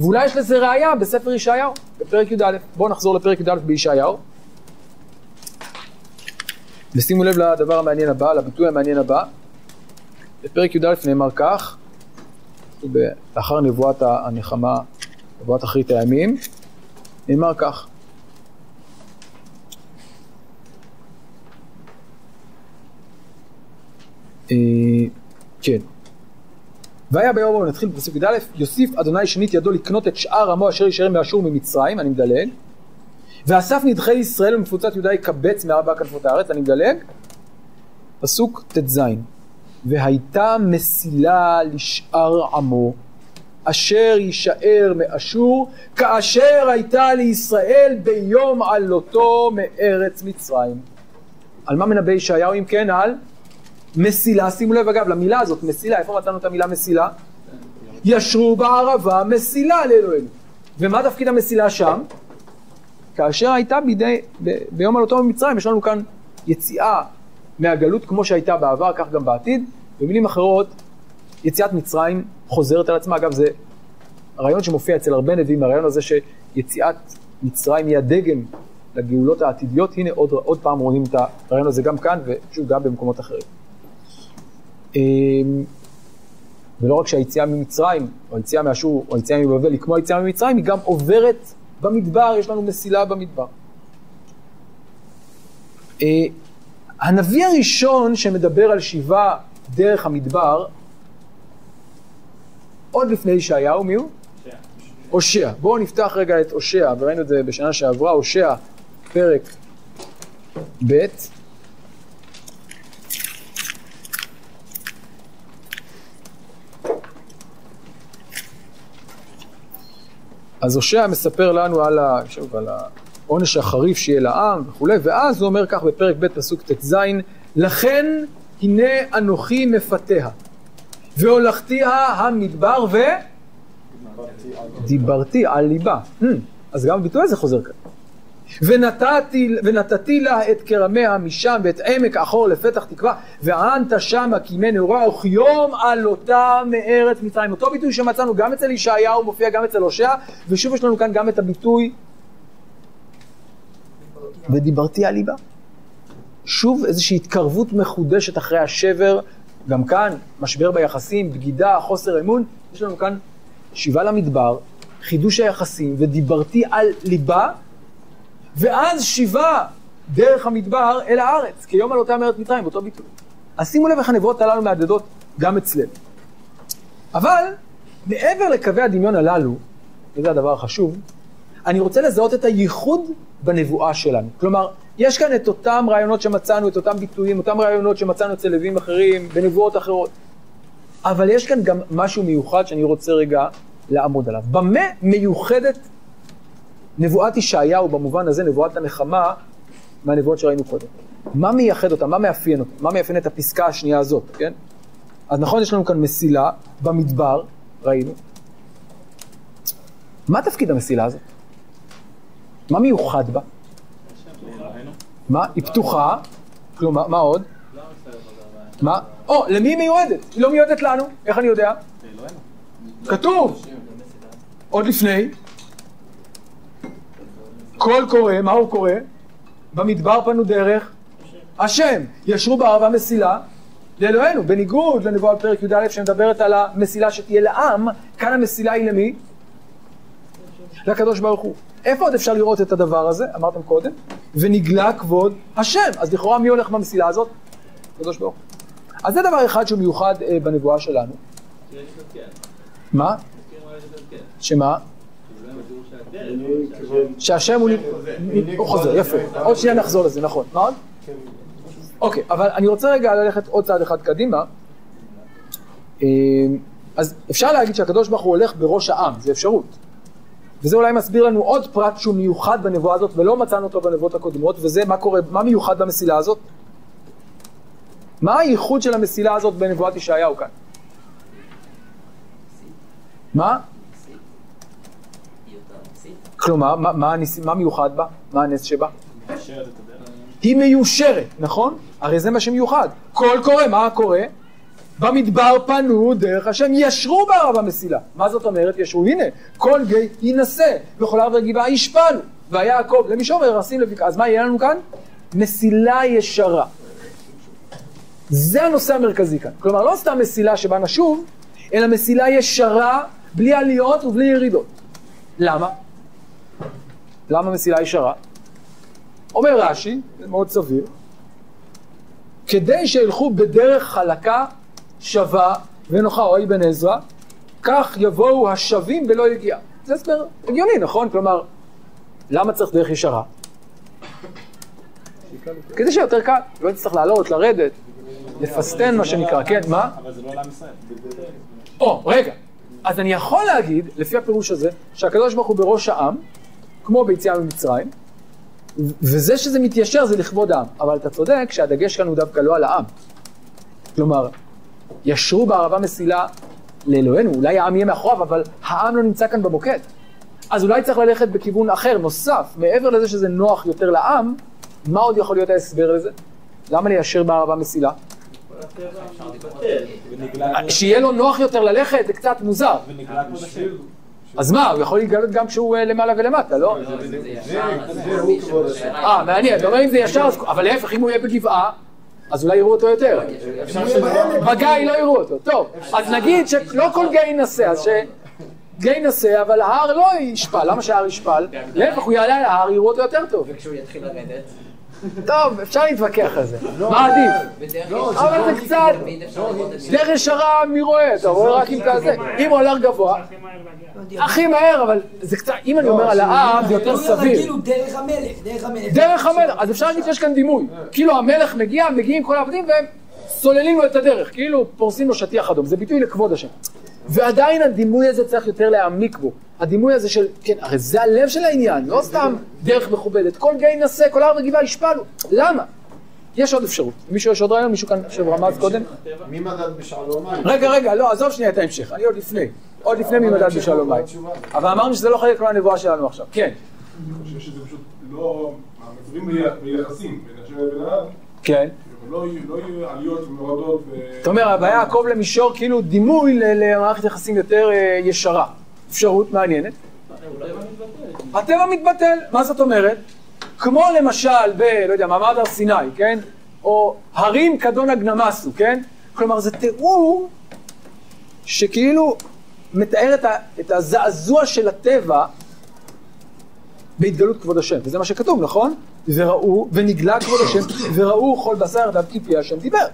ואולי יש לזה ראייה בספר ישעיהו, בפרק י"א. בואו נחזור לפרק י"א בישעיהו. ושימו לב לדבר המעניין הבא, לביטוי המעניין הבא. בפרק י"א נאמר כך, לאחר נבואת הנחמה, נבואת אחרית הימים, נאמר כך. אה, כן. והיה ביום ההוא, נתחיל בפסוק י"א, יוסיף אדוני שנית ידו לקנות את שאר עמו אשר יישאר מאשור ממצרים, אני מדלג. ואסף נדחי ישראל ומפוצת יהודה יקבץ מארבע כנפות הארץ, אני מדלג. פסוק ט"ז, והייתה מסילה לשאר עמו אשר יישאר מאשור, כאשר הייתה לישראל ביום עלותו מארץ מצרים. על מה מנבא ישעיהו אם כן? על מסילה. שימו לב אגב למילה הזאת, מסילה, איפה מצאנו את המילה מסילה? ישרו בערבה מסילה לאלוהינו. ומה תפקיד המסילה שם? כאשר הייתה בידי, ב, ביום עלותו ממצרים, יש לנו כאן יציאה מהגלות כמו שהייתה בעבר, כך גם בעתיד. במילים אחרות, יציאת מצרים חוזרת על עצמה. אגב, זה הרעיון שמופיע אצל הרבה נביאים, הרעיון הזה שיציאת מצרים היא הדגם לגאולות העתידיות. הנה עוד, עוד פעם רואים את הרעיון הזה גם כאן, ושוב גם במקומות אחרים. אמ, ולא רק שהיציאה ממצרים, או היציאה מאשור, או היציאה מבבל, היא כמו היציאה ממצרים, היא גם עוברת במדבר, יש לנו מסילה במדבר. אה, הנביא הראשון שמדבר על שיבה דרך המדבר, עוד לפני ישעיהו, מי הוא? הושע. בואו נפתח רגע את הושע, וראינו את זה בשנה שעברה, הושע, פרק ב'. אז הושע מספר לנו על, ה, שוב, על העונש החריף שיהיה לעם וכולי, ואז הוא אומר כך בפרק ב' פסוק ט"ז, לכן הנה אנוכי מפתיה, והולכתיה המדבר ו... דיברתי על ליבה. Hmm, אז גם הביטוי הזה חוזר כאן. ונתתי, ונתתי לה את כרמיה משם ואת עמק אחור לפתח תקווה וענת שמה כימי נעורה וכיום עלותה מארץ מצרים. אותו ביטוי שמצאנו גם אצל ישעיהו מופיע גם אצל הושע ושוב יש לנו כאן גם את הביטוי ודיברתי על ליבה. שוב איזושהי התקרבות מחודשת אחרי השבר, גם כאן משבר ביחסים, בגידה, חוסר אמון, יש לנו כאן שיבה למדבר, חידוש היחסים ודיברתי על ליבה ואז שיבה דרך המדבר אל הארץ, כיום על אותה ארץ מצרים, באותו ביטוי. אז שימו לב איך הנבואות הללו מהדהדות גם אצלנו. אבל מעבר לקווי הדמיון הללו, וזה הדבר החשוב, אני רוצה לזהות את הייחוד בנבואה שלנו. כלומר, יש כאן את אותם רעיונות שמצאנו, את אותם ביטויים, אותם רעיונות שמצאנו אצל לווים אחרים, בנבואות אחרות. אבל יש כאן גם משהו מיוחד שאני רוצה רגע לעמוד עליו. במה מיוחדת נבואת ישעיהו במובן הזה, נבואת הנחמה, מהנבואות שראינו קודם. מה מייחד אותה? מה מאפיין אותה? מה מאפיין את הפסקה השנייה הזאת, כן? אז נכון, יש לנו כאן מסילה במדבר, ראינו. מה תפקיד המסילה הזאת? מה מיוחד בה? מה? היא פתוחה, כלומר, מה עוד? מה? או, למי היא מיועדת? היא לא מיועדת לנו, איך אני יודע? כתוב! עוד לפני, קול קורא, מה הוא קורא? במדבר פנו דרך השם, ישרו בערבה מסילה לאלוהינו, בניגוד לנבואה בפרק י"א שמדברת על המסילה שתהיה לעם, כאן המסילה היא למי? לקדוש ברוך הוא. איפה עוד אפשר לראות את הדבר הזה? אמרתם קודם. ונגלה כבוד השם. אז לכאורה מי הולך במסילה הזאת? הקדוש ברוך הוא. אז זה דבר אחד שהוא מיוחד אה, בנבואה שלנו. מה? שמה? שהשם הוא... חוזר, יפה. עוד שנייה נחזור לזה, נכון. מה עוד? אוקיי, אבל אני רוצה רגע ללכת עוד צעד אחד קדימה. אה, אז אפשר להגיד שהקדוש ברוך הוא הולך בראש העם, זה אפשרות. וזה אולי מסביר לנו עוד פרט שהוא מיוחד בנבואה הזאת ולא מצאנו אותו בנבואות הקודמות, וזה מה קורה, מה מיוחד במסילה הזאת? מה הייחוד של המסילה הזאת בנבואת ישעיהו כאן? מה? כלומר, מה, מה, הניס, מה מיוחד בה? מה הנס שבה? היא מיושרת, נכון? הרי זה מה שמיוחד. קול קורא, מה קורה? במדבר פנו דרך השם, ישרו בערב המסילה. מה זאת אומרת ישרו? הנה, כל גיא יינשא, וכל הר וגבעה ישפלו. ויעקב למישור וירסים לבקעה. אז מה יהיה לנו כאן? מסילה ישרה. זה הנושא המרכזי כאן. כלומר, לא סתם מסילה שבה נשוב, אלא מסילה ישרה, בלי עליות ובלי ירידות. למה? למה מסילה ישרה? אומר רש"י, זה מאוד סביר, כדי שילכו בדרך חלקה, שווה ונוחה, או אבן עזרא, כך יבואו השווים בלא יגיעה. זה הסבר הגיוני, נכון? כלומר, למה צריך דרך ישרה? כדי שיהיה יותר קל, לא תצטרך לעלות, לרדת, לפסטן מה שנקרא, כן, מה? אבל זה לא לעם ישראל. או, רגע, אז אני יכול להגיד, לפי הפירוש הזה, שהקדוש ברוך הוא בראש העם, כמו ביציאה ממצרים, וזה שזה מתיישר זה לכבוד העם. אבל אתה צודק שהדגש כאן הוא דווקא לא על העם. כלומר, ישרו בערבה מסילה לאלוהינו, אולי העם יהיה מאחוריו, אבל העם לא נמצא כאן במוקד. אז אולי צריך ללכת בכיוון אחר, נוסף, מעבר לזה שזה נוח יותר לעם, מה עוד יכול להיות ההסבר לזה? למה ליישר בערבה מסילה? שיהיה לו נוח יותר ללכת, זה קצת מוזר. אז מה, הוא יכול להתגלות גם כשהוא אה, למעלה ולמטה, לא? אה, מעניין, אתה אומר אם זה ישר, אבל להפך, אם הוא יהיה בגבעה, אז אולי יראו אותו יותר. בגיא לא יראו אותו. טוב, אז נגיד שלא כל גיא ינסה, אז שגיא ינסה, אבל ההר לא ישפל. למה שההר ישפל? להפך, הוא יעלה על ההר, יראו אותו יותר טוב. וכשהוא יתחיל לרדת, טוב, אפשר להתווכח על זה. מה עדיף? אבל זה קצת, תמיד אפשר לראות את דרך ישרה מי רואה, אתה רואה רק אם כזה. אם הוא על הר גבוה, הכי מהר אבל זה קצת, אם אני אומר על העם, זה יותר סביר. כאילו דרך המלך, דרך המלך. דרך המלך, אז אפשר להגיד שיש כאן דימוי. כאילו המלך מגיע, מגיעים כל העבדים והם סוללים לו את הדרך, כאילו פורסים לו שטיח אדום, זה ביטוי לכבוד השם. ועדיין הדימוי הזה צריך יותר להעמיק בו. הדימוי הזה של, כן, הרי זה הלב של העניין, לא סתם דרך מכובדת. כל גיא ינסה, כל הר וגבעה ישפלו. למה? יש עוד אפשרות. מישהו יש עוד רעיון? מישהו כאן עכשיו רמז קודם? מי מדד בשעלום מים? רגע, רגע, לא, עזוב שנייה את ההמשך, אני עוד לפני. עוד לפני מי מדד בשלום מים. אבל אמרנו שזה לא חלק מהנבואה שלנו עכשיו. כן, אני חושב שזה פשוט לא... המצבים ביחסים בין השם לבין העם, כן. לא לא. אתה אומר, הבעיה יעקב למישור כאילו דימוי למערכת יחסים יותר אה, ישרה. אפשרות מעניינת. הטבע מתבטל, מה זאת אומרת? כמו למשל ב... לא יודע, מעמד הר סיני, כן? או הרים כדון הגנמסו, כן? כלומר, זה תיאור שכאילו מתאר את הזעזוע של הטבע בהתגלות כבוד השם, וזה מה שכתוב, נכון? וראו, ונגלה כבוד השם, וראו כל בשר דם כי פי השם דיבר.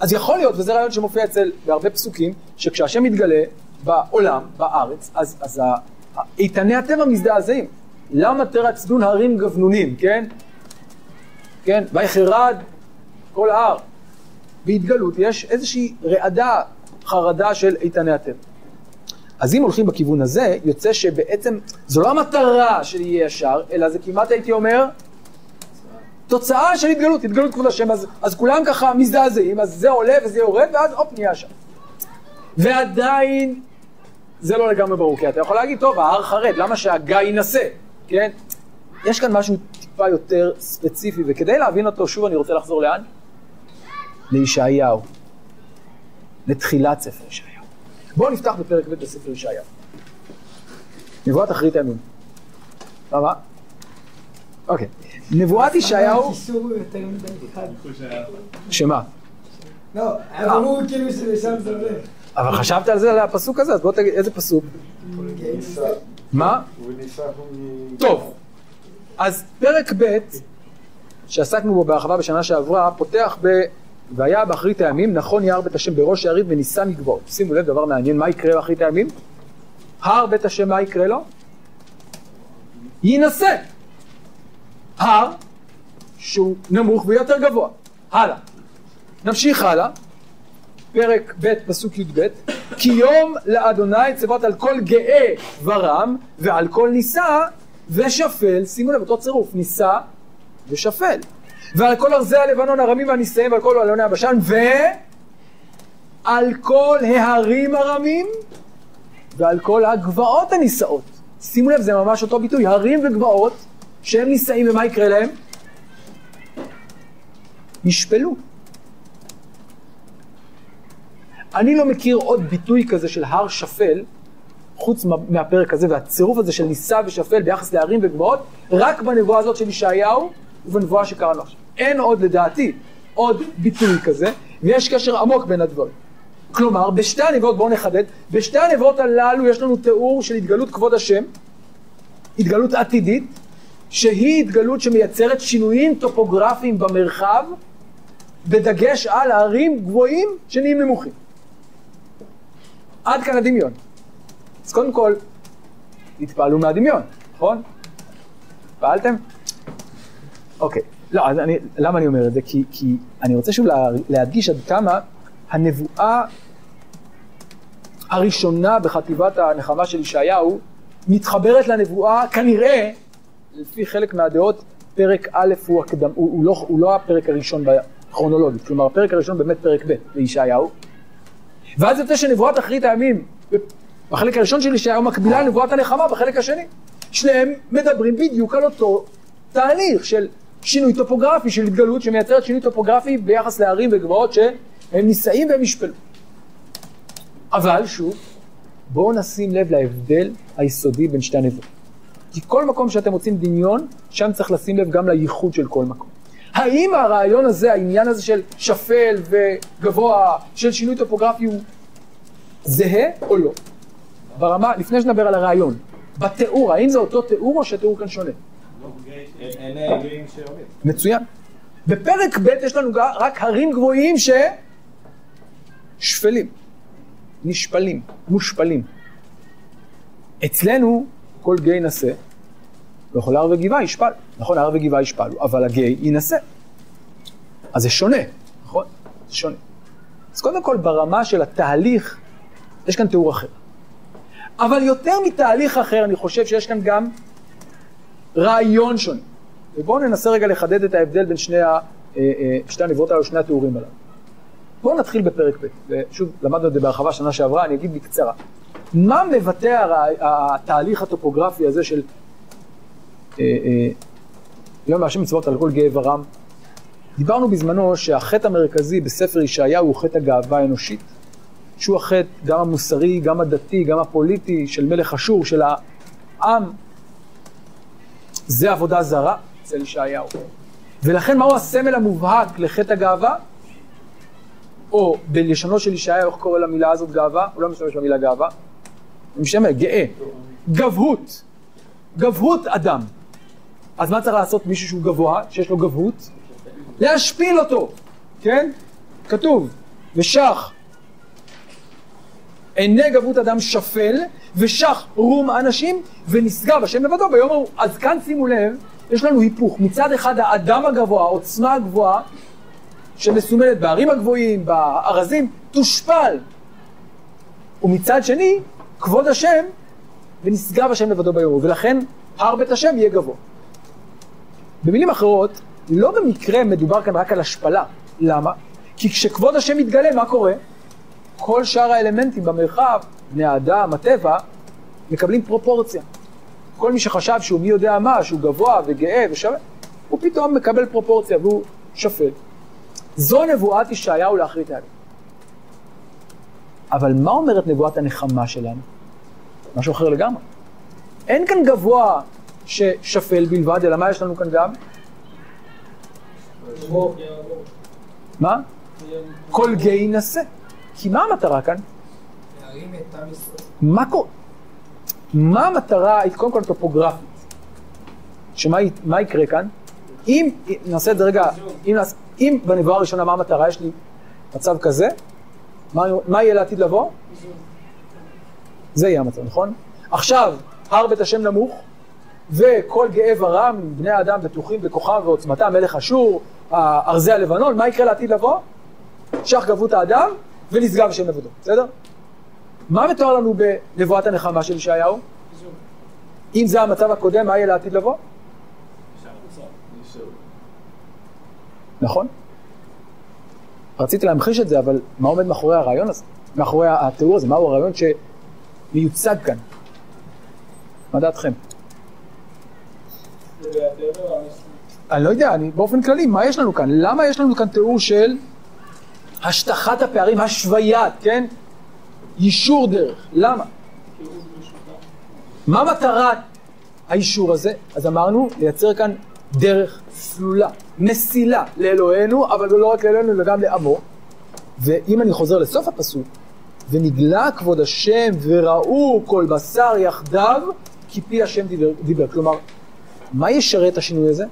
אז יכול להיות, וזה רעיון שמופיע אצל בהרבה פסוקים, שכשהשם מתגלה בעולם, בארץ, אז, אז איתני הטבע מזדעזעים. למה תרצדון הרים גבנונים, כן? כן, ויחרד כל ההר. בהתגלות יש איזושהי רעדה, חרדה של איתני הטבע. אז אם הולכים בכיוון הזה, יוצא שבעצם זו לא המטרה של יהיה ישר, אלא זה כמעט הייתי אומר, תוצאה של התגלות, התגלות כבוד השם, אז, אז כולם ככה מזדעזעים, אז זה עולה וזה יורד, ואז הופ, נהיה שם. ועדיין זה לא לגמרי ברור, כי אתה יכול להגיד, טוב, ההר חרד, למה שהגיא ינסה, כן? יש כאן משהו טיפה יותר ספציפי, וכדי להבין אותו, שוב אני רוצה לחזור לאן? לישעיהו. לתחילת ספר ישעיהו. בואו נפתח בפרק ב' בספר ישעיהו. נבואת אחרית הימים. למה? אוקיי. נבואת ישעיהו. שמה? לא, ברור כאילו שלשם זה הולך. אבל חשבת על זה, על הפסוק הזה, אז בוא תגיד, איזה פסוק? מה? טוב, אז פרק ב', שעסקנו בו בהרחבה בשנה שעברה, פותח ב... והיה באחרית הימים, נכון יער בית השם בראש הערים ונישא מגבעות. שימו לב, דבר מעניין, מה יקרה באחרית הימים? הר בית השם, מה יקרה לו? יינשא. הר שהוא נמוך ויותר גבוה. הלאה. נמשיך הלאה. פרק ב' פסוק י"ב כי יום לאדוני צוות על כל גאה ורם ועל כל נישא ושפל שימו לב אותו צירוף נישא ושפל ועל כל ארזי הלבנון הרמים והנישאים ועל כל אלוני הבשן ועל כל ההרים הרמים ועל כל הגבעות הנישאות שימו לב זה ממש אותו ביטוי הרים וגבעות שהם נישאים ומה יקרה להם? ישפלו אני לא מכיר עוד ביטוי כזה של הר שפל, חוץ מה- מהפרק הזה והצירוף הזה של נישא ושפל ביחס להרים וגבעות, רק בנבואה הזאת של ישעיהו ובנבואה שקראנו עכשיו. אין עוד לדעתי עוד ביטוי כזה, ויש קשר עמוק בין הדברים. כלומר, בשתי הנבואות, בואו נחדד, בשתי הנבואות הללו יש לנו תיאור של התגלות כבוד השם, התגלות עתידית, שהיא התגלות שמייצרת שינויים טופוגרפיים במרחב, בדגש על הערים גבוהים שנהיים נמוכים. עד כאן הדמיון. אז קודם כל, התפעלו מהדמיון, נכון? התפעלתם? אוקיי. לא, אז אני, למה אני אומר את זה? כי, כי אני רוצה שוב לה, להדגיש עד כמה הנבואה הראשונה בחטיבת הנחמה של ישעיהו מתחברת לנבואה, כנראה, לפי חלק מהדעות, פרק א' הוא, הקדם, הוא, הוא, לא, הוא לא הפרק הראשון בכרונולוגית, כלומר הפרק הראשון באמת פרק ב' בישעיהו, ואז יוצא שנבואת אחרית הימים, בחלק הראשון של ישעיהו מקבילה לנבואת הנחמה בחלק השני. שניהם מדברים בדיוק על אותו תהליך של שינוי טופוגרפי, של התגלות שמייצרת שינוי טופוגרפי ביחס לערים וגבעות שהם נישאים והם ישפלו. אבל שוב, בואו נשים לב להבדל היסודי בין שתי הנבואות. כי כל מקום שאתם רוצים דמיון, שם צריך לשים לב גם לייחוד של כל מקום. האם הרעיון הזה, העניין הזה של שפל וגבוה, של שינוי טופוגרפי הוא זהה או לא? ברמה, לפני שנדבר על הרעיון, בתיאור, האם זה אותו תיאור או שהתיאור כאן שונה? מצוין. בפרק ב' יש לנו רק הרים גבוהים ששפלים, נשפלים, מושפלים. אצלנו כל גיא יינשא, וכל הר וגבעה ישפל. נכון, הר וגבעה ישפלו, אבל הגיא יינשא. אז זה שונה, נכון? זה שונה. אז קודם כל, ברמה של התהליך, יש כאן תיאור אחר. אבל יותר מתהליך אחר, אני חושב שיש כאן גם רעיון שונה. ובואו ננסה רגע לחדד את ההבדל בין שני, ה, אה, אה, שתי הנבואות הללו, שני התיאורים הללו. בואו נתחיל בפרק ב', ושוב, למדנו את זה בהרחבה שנה שעברה, אני אגיד בקצרה. מה מבטא הרע- התהליך הטופוגרפי הזה של אה, יום מהשם מצוות על כל גאה ורם? דיברנו בזמנו שהחטא המרכזי בספר ישעיהו הוא חטא הגאווה האנושית, שהוא החטא גם המוסרי, גם הדתי, גם הפוליטי של מלך אשור, של העם. זה עבודה זרה אצל ישעיהו. ולכן מהו הסמל המובהק לחטא הגאווה? או בלשונו של ישעיהו, איך קורא למילה הזאת גאווה? הוא לא משתמש במילה גאווה. הוא משתמש, גאה. גבהות. גבהות אדם. אז מה צריך לעשות מישהו שהוא גבוה, שיש לו גבהות? להשפיל אותו, כן? כתוב, ושח עיני גבהות אדם שפל, ושח רום אנשים, ונשגב השם לבדו ביום ההוא. אז כאן שימו לב, יש לנו היפוך. מצד אחד האדם הגבוה, העוצמה הגבוהה, שמסומלת בערים הגבוהים, בארזים, תושפל. ומצד שני, כבוד השם, ונשגב השם לבדו ביום. ולכן הר בית השם יהיה גבוה. במילים אחרות, לא במקרה מדובר כאן רק על השפלה. למה? כי כשכבוד השם מתגלה, מה קורה? כל שאר האלמנטים במרחב, בני האדם, הטבע, מקבלים פרופורציה. כל מי שחשב שהוא מי יודע מה, שהוא גבוה וגאה ושווה, הוא פתאום מקבל פרופורציה והוא שפל. זו נבואת ישעיהו לאחרית הימים. אבל מה אומרת נבואת הנחמה שלנו? משהו אחר לגמרי. אין כאן גבוה ששפל בלבד, אלא מה יש לנו כאן גם? מה? כל גיא יינשא. כי מה המטרה כאן? להרים את עם ישראל. מה קורה? מה המטרה, קודם כל טופוגרפית, שמה יקרה כאן? אם, נעשה את זה רגע, אם, אם בנבואה הראשונה מה המטרה, יש לי מצב כזה, מה, מה יהיה לעתיד לבוא? זה יהיה המצב, נכון? עכשיו, הר בית השם נמוך, וכל גאה ורם, בני האדם בטוחים בכוחם ועוצמתם, מלך אשור, ארזי הלבנון, מה יקרה לעתיד לבוא? שח גבות האדם ונשגב השם לבדו, בסדר? מה מתואר לנו בנבואת הנחמה של ישעיהו? אם זה המצב הקודם, מה יהיה לעתיד לבוא? נכון? רציתי להמחיש את זה, אבל מה עומד מאחורי הרעיון הזה? מאחורי התיאור הזה? מהו הרעיון שמיוצג כאן? מה דעתכם? אני לא יודע, אני באופן כללי, מה יש לנו כאן? למה יש לנו כאן תיאור של השטחת הפערים, השוויית, כן? יישור דרך. למה? מה מטרת האישור הזה? אז אמרנו, לייצר כאן דרך סלולה, מסילה לאלוהינו, אבל לא רק לאלוהינו, אלא גם לעמו. ואם אני חוזר לסוף הפסוק, ונגלה כבוד השם וראו כל בשר יחדיו, כי פי השם דיבר. דיבר. כלומר, מה ישרת השינוי הזה?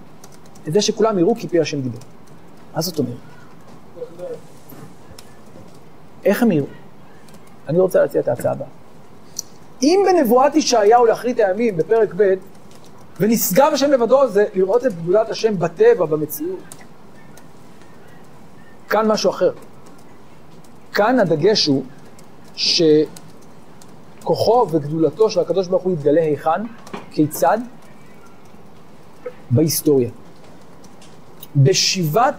את זה שכולם יראו כי פי השם דיבר. מה זאת אומרת? איך הם יראו? אני רוצה להציע את ההצעה הבאה. אם בנבואת ישעיהו לאחרית הימים, בפרק ב', ונשגב השם לבדו, זה לראות את גדולת השם בטבע, במציאות. כאן משהו אחר. כאן הדגש הוא כוחו וגדולתו של הקדוש ברוך הוא יתגלה היכן? כיצד? בהיסטוריה. בשיבת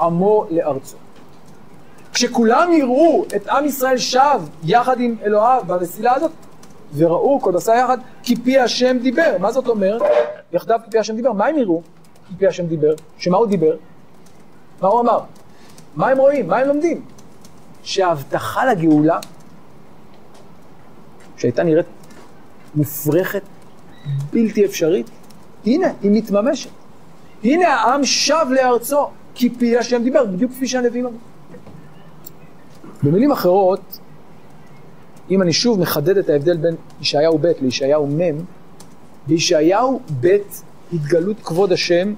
עמו לארצו. כשכולם יראו את עם ישראל שב יחד עם אלוהיו במסילה הזאת, וראו כל עשה יחד, כי פי השם דיבר. מה זאת אומרת? יחדיו כי פי השם דיבר. מה הם יראו? כי פי השם דיבר. שמה הוא דיבר? מה הוא אמר? מה הם רואים? מה הם לומדים? שההבטחה לגאולה, שהייתה נראית מופרכת, בלתי אפשרית, הנה, היא מתממשת. הנה העם שב לארצו, כי פי השם דיבר, בדיוק כפי שהנביאים אמרו. במילים אחרות, אם אני שוב מחדד את ההבדל בין ישעיהו ב' לישעיהו מ', בישעיהו ב' התגלות כבוד השם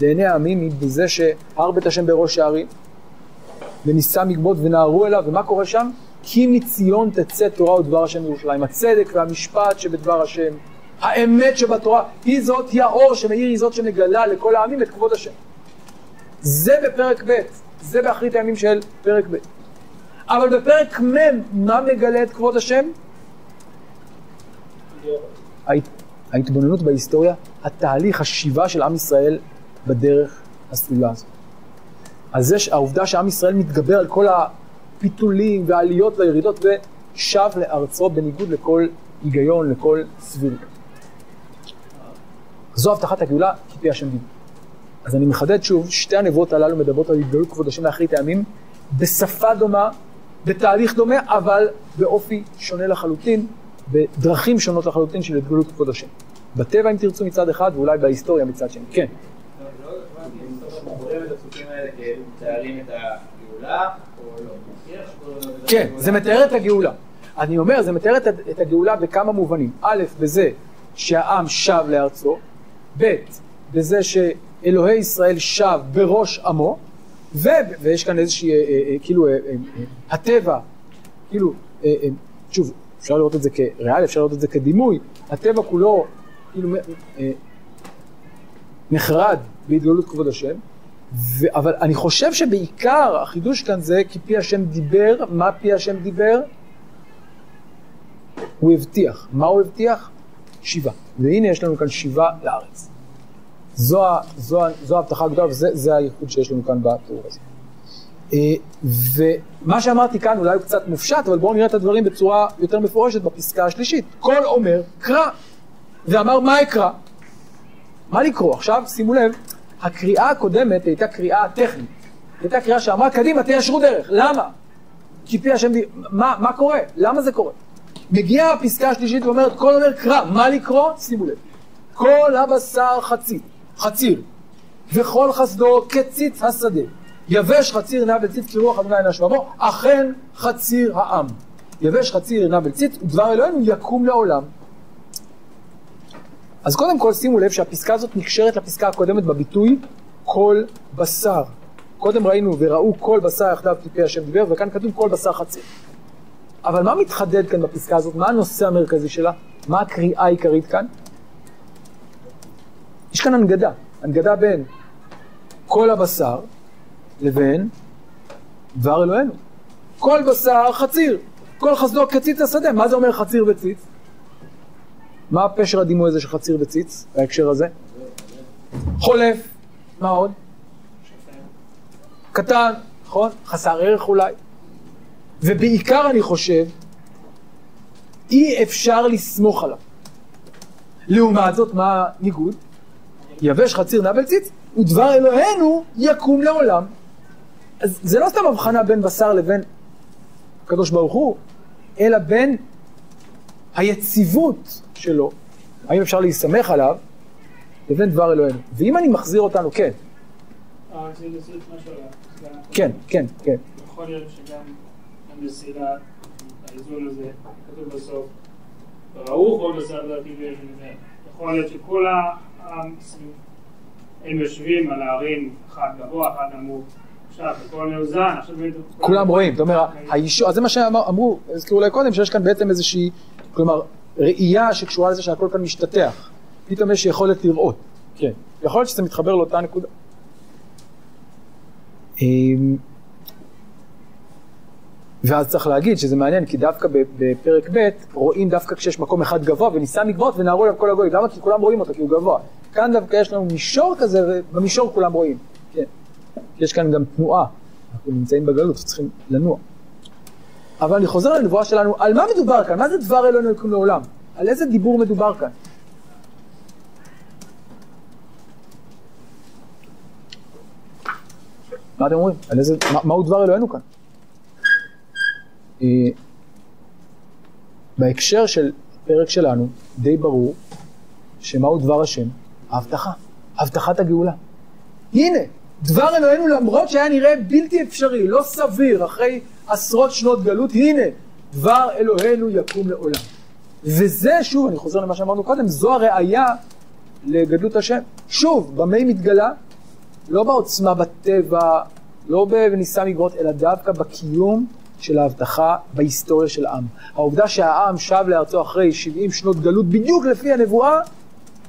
לעיני העמים היא בזה שהר בית השם בראש הערים, ונישא מגבות ונהרו אליו, ומה קורה שם? כי מציון תצא תורה ודבר השם מירושלים. הצדק והמשפט שבדבר השם, האמת שבתורה, היא זאת, היא האור שמאיר, היא זאת שמגלה לכל העמים את כבוד השם. זה בפרק ב', זה באחרית הימים של פרק ב'. אבל בפרק מ', מה מגלה את כבוד השם? ההת... ההתבוננות בהיסטוריה, התהליך, השיבה של עם ישראל בדרך הסלולה הזאת. אז זה העובדה שעם ישראל מתגבר על כל הפיתולים והעליות והירידות ושב לארצו בניגוד לכל היגיון, לכל סבירות. זו הבטחת הגאולה כפי השם דיבר. אז אני מחדד שוב, שתי הנבואות הללו מדברות על התגלות כבוד השם לאחרית הימים, בשפה דומה, בתהליך דומה, אבל באופי שונה לחלוטין, בדרכים שונות לחלוטין של התגלות כבוד השם. בטבע אם תרצו מצד אחד, ואולי בהיסטוריה מצד שני. כן. לא, לא לא. שקוראים לזה כן. זה מתאר את הגאולה. אני אומר, זה מתאר את הגאולה בכמה מובנים. א', בזה שהעם שב לארצו, ב', בזה שאלוהי ישראל שב בראש עמו, ו, ויש כאן איזושהי, אה, אה, אה, כאילו, אה, אה, אה, הטבע, כאילו, אה, אה, שוב, אפשר לראות את זה כריאלי, אפשר לראות את זה כדימוי, הטבע כולו, כאילו, אה, נחרד בהתגלות כבוד השם, ו... אבל אני חושב שבעיקר החידוש כאן זה כי פי השם דיבר, מה פי השם דיבר? הוא הבטיח. מה הוא הבטיח? שיבה. והנה יש לנו כאן שיבה לארץ. זו, זו, זו ההבטחה הגדולה וזה הייחוד שיש לנו כאן בתיאור הזה. אה, ומה שאמרתי כאן אולי הוא קצת מופשט, אבל בואו נראה את הדברים בצורה יותר מפורשת בפסקה השלישית. כל אומר קרא, ואמר מה אקרא? מה לקרוא? עכשיו שימו לב, הקריאה הקודמת הייתה קריאה טכנית. הייתה קריאה שאמרה קדימה תיישרו דרך. למה? כי פי השם. מה, מה קורה? למה זה קורה? מגיעה הפסקה השלישית ואומרת כל אומר קרא, מה לקרוא? שימו לב. כל הבשר חציר, חציר, וכל חסדו כציץ השדה. יבש חציר נע בציץ כרוח אדוני נשמע בו, אכן חציר העם. יבש חציר נע בציץ, ודבר אלוהינו יקום לעולם. אז קודם כל שימו לב שהפסקה הזאת נקשרת לפסקה הקודמת בביטוי כל בשר. קודם ראינו וראו כל בשר יחדיו כפי השם דיבר, וכאן כתוב כל בשר חציר. אבל מה מתחדד כאן בפסקה הזאת? מה הנושא המרכזי שלה? מה הקריאה העיקרית כאן? יש כאן הנגדה, הנגדה בין כל הבשר לבין דבר אלוהינו. כל בשר חציר, כל חסדו כציץ השדה. מה זה אומר חציר וציץ? מה הפשר הדימוי הזה של חציר וציץ בהקשר הזה? חולף, מה עוד? קטן, נכון? חסר ערך אולי. ובעיקר אני חושב, אי אפשר לסמוך עליו. לעומת זאת, מה הניגוד? יבש חציר נבל ציץ, ודבר אלוהינו יקום לעולם. אז זה לא סתם הבחנה בין בשר לבין הקדוש ברוך הוא, אלא בין היציבות שלו, האם אפשר להסתמך עליו, לבין דבר אלוהינו. ואם אני מחזיר אותנו, כן, אה. כן, כן, כן. יכול להיות שגם המסילה, האיזון הזה, כתוב בסוף, ראו כל בשר דרכי ויש מזה. יכול להיות שכל סביב, הם יושבים על הערים, אחד גבוה, אחד נמוך. עכשיו, הכל מאוזן, עכשיו באמת... כולם רואים, זאת אומרת, הישוע, אז זה מה שאמרו, הזכירו אולי קודם, שיש כאן בעצם איזושהי, כלומר, ראייה שקשורה לזה שהכל כאן משתטח. פתאום יש יכולת לראות. כן. יכול להיות שזה מתחבר לאותה נקודה. ואז צריך להגיד שזה מעניין, כי דווקא בפרק ב' רואים דווקא כשיש מקום אחד גבוה וניסה מגבות ונהרו אליו כל הגויים. למה? כי כולם רואים אותו, כי הוא גבוה. כאן דווקא יש לנו מישור כזה, ובמישור כולם רואים. כן. יש כאן גם תנועה. אנחנו נמצאים בגלות, צריכים לנוע. אבל אני חוזר לנבואה שלנו, על מה מדובר כאן? מה זה דבר אלוהינו יקום לעולם? על איזה דיבור מדובר כאן? מה אתם אומרים? על איזה, מה, מהו דבר אלוהינו כאן? אה, בהקשר של הפרק שלנו, די ברור שמהו דבר השם? ההבטחה, הבטחת הגאולה. הנה, דבר אלוהינו למרות שהיה נראה בלתי אפשרי, לא סביר, אחרי עשרות שנות גלות, הנה, דבר אלוהינו יקום לעולם. וזה, שוב, אני חוזר למה שאמרנו קודם, זו הראייה לגדלות השם. שוב, במה היא מתגלה? לא בעוצמה בטבע, לא בניסה מגרות, אלא דווקא בקיום של ההבטחה בהיסטוריה של עם. העובדה שהעם שב לארצו אחרי 70 שנות גלות, בדיוק לפי הנבואה,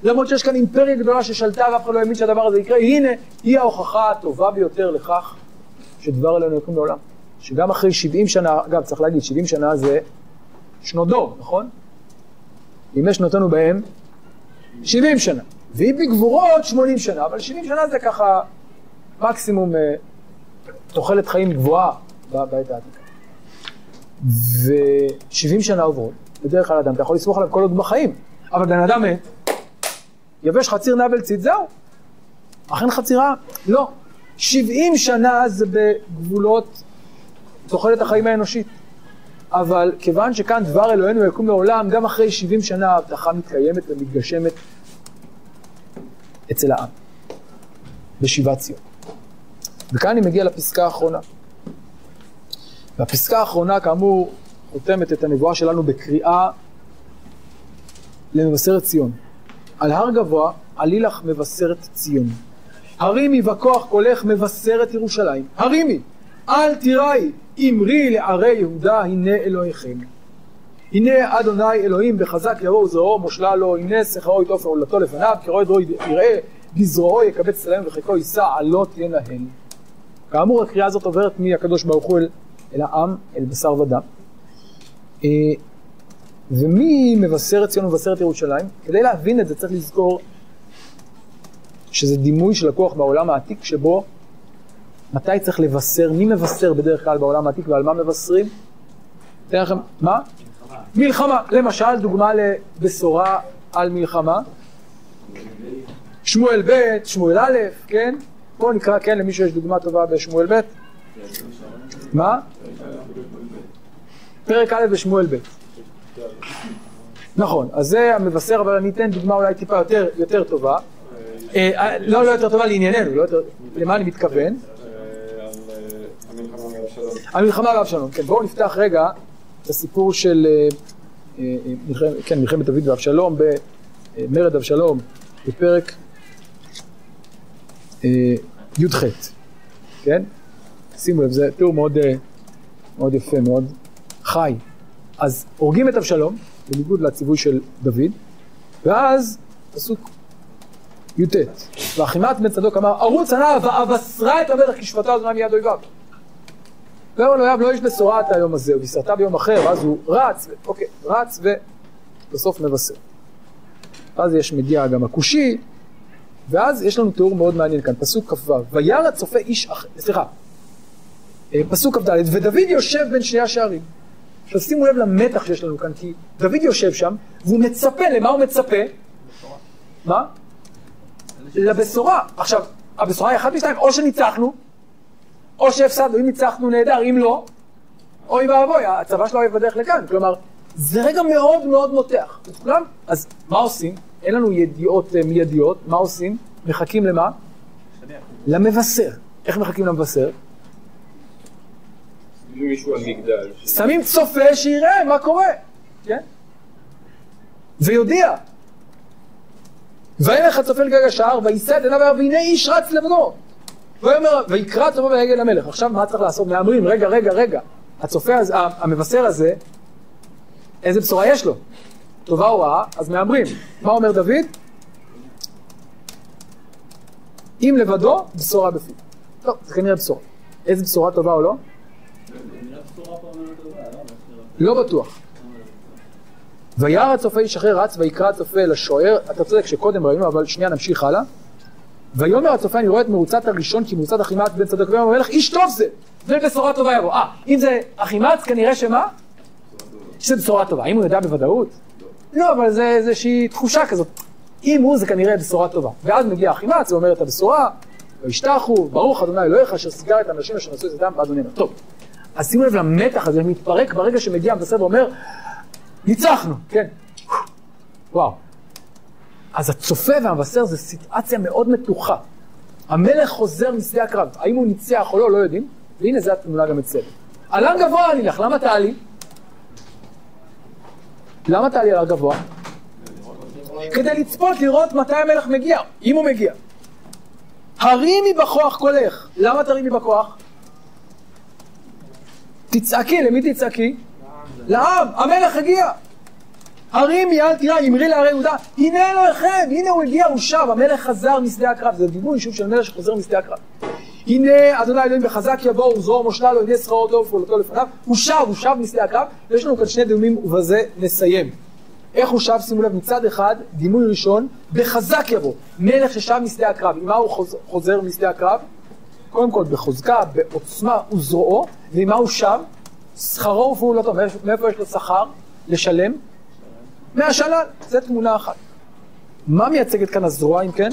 למרות שיש כאן אימפריה גדולה ששלטה ואף אחד לא האמין שהדבר הזה יקרה, הנה, היא ההוכחה הטובה ביותר לכך שדבר אלוהינו יקום לעולם. שגם אחרי 70 שנה, אגב, צריך להגיד, 70 שנה זה שנות דור, נכון? ימי שנותינו בהם 70 שנה. והיא בגבורות 80 שנה, אבל 70 שנה זה ככה מקסימום אה, תוחלת חיים גבוהה בעת העתיקה. ו-70 שנה עוברות, בדרך כלל אדם, אתה יכול לסמוך עליו כל עוד בחיים, אבל בן אדם מת, יבש חציר נבל ציד, זהו. אכן חצירה? לא. 70 שנה זה בגבולות תוחלת החיים האנושית. אבל כיוון שכאן דבר אלוהינו יקום לעולם, גם אחרי 70 שנה ההבטחה מתקיימת ומתגשמת אצל העם, בשיבת ציון. וכאן אני מגיע לפסקה האחרונה. והפסקה האחרונה, כאמור, חותמת את הנבואה שלנו בקריאה למבשרת ציון. על הר גבוה עלי לך מבשרת ציון. הרימי בכוח קולך מבשרת ירושלים. הרימי, אל תיראי, אמרי לערי יהודה, הנה אלוהיכם. הנה אדוני אלוהים בחזק יבואו זרועו מושלה לו, הנה שכרו יתעופר עולתו לפניו, כרועד רועי יראה, בזרועו יקבץ צלם וחיקו יישא עלות ינהל. כאמור הקריאה הזאת עוברת מהקדוש ברוך הוא אל, אל העם, אל בשר ודם. אה, ומי מבשרת ציון ומבשרת ירושלים? כדי להבין את זה צריך לזכור שזה דימוי שלקוח בעולם העתיק שבו מתי צריך לבשר, מי מבשר בדרך כלל בעולם העתיק ועל מה מבשרים? אתן לכם, מה? מלחמה. למשל, דוגמה לבשורה על מלחמה. שמואל ב', שמואל א', כן? בואו נקרא, כן, למישהו יש דוגמה טובה בשמואל ב'? מה? פרק א' בשמואל ב'. נכון, אז זה המבשר, אבל אני אתן דוגמה אולי טיפה יותר, יותר טובה. אה, אה, לא, לא יותר טובה לענייננו, לא יותר, למה אני מתכוון? המלחמה באבשלום, כן, בואו נפתח רגע את הסיפור של אה, כן, מלחמת דוד ואבשלום במרד אבשלום בפרק י"ח, כן? שימו לב, זה תיאור מאוד, מאוד יפה, מאוד חי. אז הורגים את אבשלום, בניגוד לציווי של דוד, ואז פסוק י"ט, ואחימת בן צדוק אמר, ערוץ ענה ואבשרה את המלך כי זמן מיד אויביו. ואומר לו, לא יש בשורה את היום הזה, ובישרתה ביום אחר, ואז הוא רץ, ו... אוקיי, רץ ובסוף מבשר. ואז יש מגיע גם הכושי, ואז יש לנו תיאור מאוד מעניין כאן, פסוק כ"ו, וירא הצופה איש אחר, סליחה, פסוק כ"ד, ודוד יושב בין שני השערים. עכשיו שימו לב למתח שיש לנו כאן, כי דוד יושב שם, והוא מצפה, למה הוא מצפה? מה? לבשורה. עכשיו, הבשורה היא אחת משתיים, או שניצחנו, או שהפסדנו, אם ניצחנו נהדר, אם לא, אוי ואבוי, הצבא שלו יהיה בדרך לכאן. כלומר, זה רגע מאוד מאוד מותח. את כולם, אז מה עושים? אין לנו ידיעות אה, מיידיות, מה עושים? מחכים למה? למבשר. איך מחכים למבשר? מישהו על מגדל. שמים צופה שיראה מה קורה, כן? ויודיע. וילך הצופה לגג השער, ויישא את עיניו והנה איש רץ לבנו. ויאמר, ויקרא צופה ויגל למלך. עכשיו מה צריך לעשות? מהמרים, רגע, רגע, רגע. הצופה הזה, המבשר הזה, איזה בשורה יש לו? טובה או רעה? אז מהמרים. מה אומר דוד? אם לבדו, בשורה בפיו. טוב, זה כנראה בשורה. איזה בשורה טובה או לא? לא? בטוח. וירא הצופה איש אחר רץ ויקרא הצופה אל השוער, אתה צודק שקודם ראינו, אבל שנייה נמשיך הלאה. ויאמר הצופה אני רואה את מרוצת הראשון כי מרוצת אחימץ בן צדוק ויאמר המלך איש טוב זה, ובשורה טובה יבוא. אה, אם זה אחימץ כנראה שמה? שזה בשורה טובה. האם הוא יודע בוודאות? לא, אבל זה איזושהי תחושה כזאת. אם הוא זה כנראה בשורה טובה. ואז מגיע אחימץ ואומר את הבשורה, וישתחו, ברוך אדוני אלוהיך אשר סגר את האנשים אשר נשאו את ידם באדוני. טוב, אז שימו לב למתח הזה, מתפרק ברגע שמגיע המבשר ואומר, ניצחנו, כן. וואו. אז הצופה והמבשר זה סיטואציה מאוד מתוחה. המלך חוזר משדה הקרב, האם הוא ניצח או לא, לא יודעים, והנה זה התמונה גם אצלנו. על הר גבוה אני לך, למה תעלי? למה תעלי על הר גבוה? כדי לצפות, לראות מתי המלך מגיע, אם הוא מגיע. הרימי בכוח קולך, למה תרימי בכוח? תצעקי, למי תצעקי? לעם, המלך הגיע. הרימי, אל תראה, אמרי להרי יהודה, הנה אלוהיכם, הנה הוא הגיע, הוא שב, המלך חזר משדה הקרב, זה דימוי שוב של מלך שחוזר משדה הקרב. הנה אדוני אלוהים בחזק יבוא וזרוע מושלה לו, הנה שכרו טוב ופעולתו לפניו, הוא שב, הוא שב משדה הקרב, ויש לנו כאן שני דימויים ובזה נסיים. איך הוא שב, שימו לב, מצד אחד, דימוי ראשון, בחזק יבוא, מלך ששב משדה הקרב, עם מה הוא חוז, חוזר משדה הקרב? קודם כל בחוזקה, בעוצמה וזרועו, ועם מה הוא שב? שכרו ופעולתו, מאיפה- מאיפה יש לו שכר? לשלם? מהשלל, זו תמונה אחת. מה מייצגת כאן הזרוע אם כן?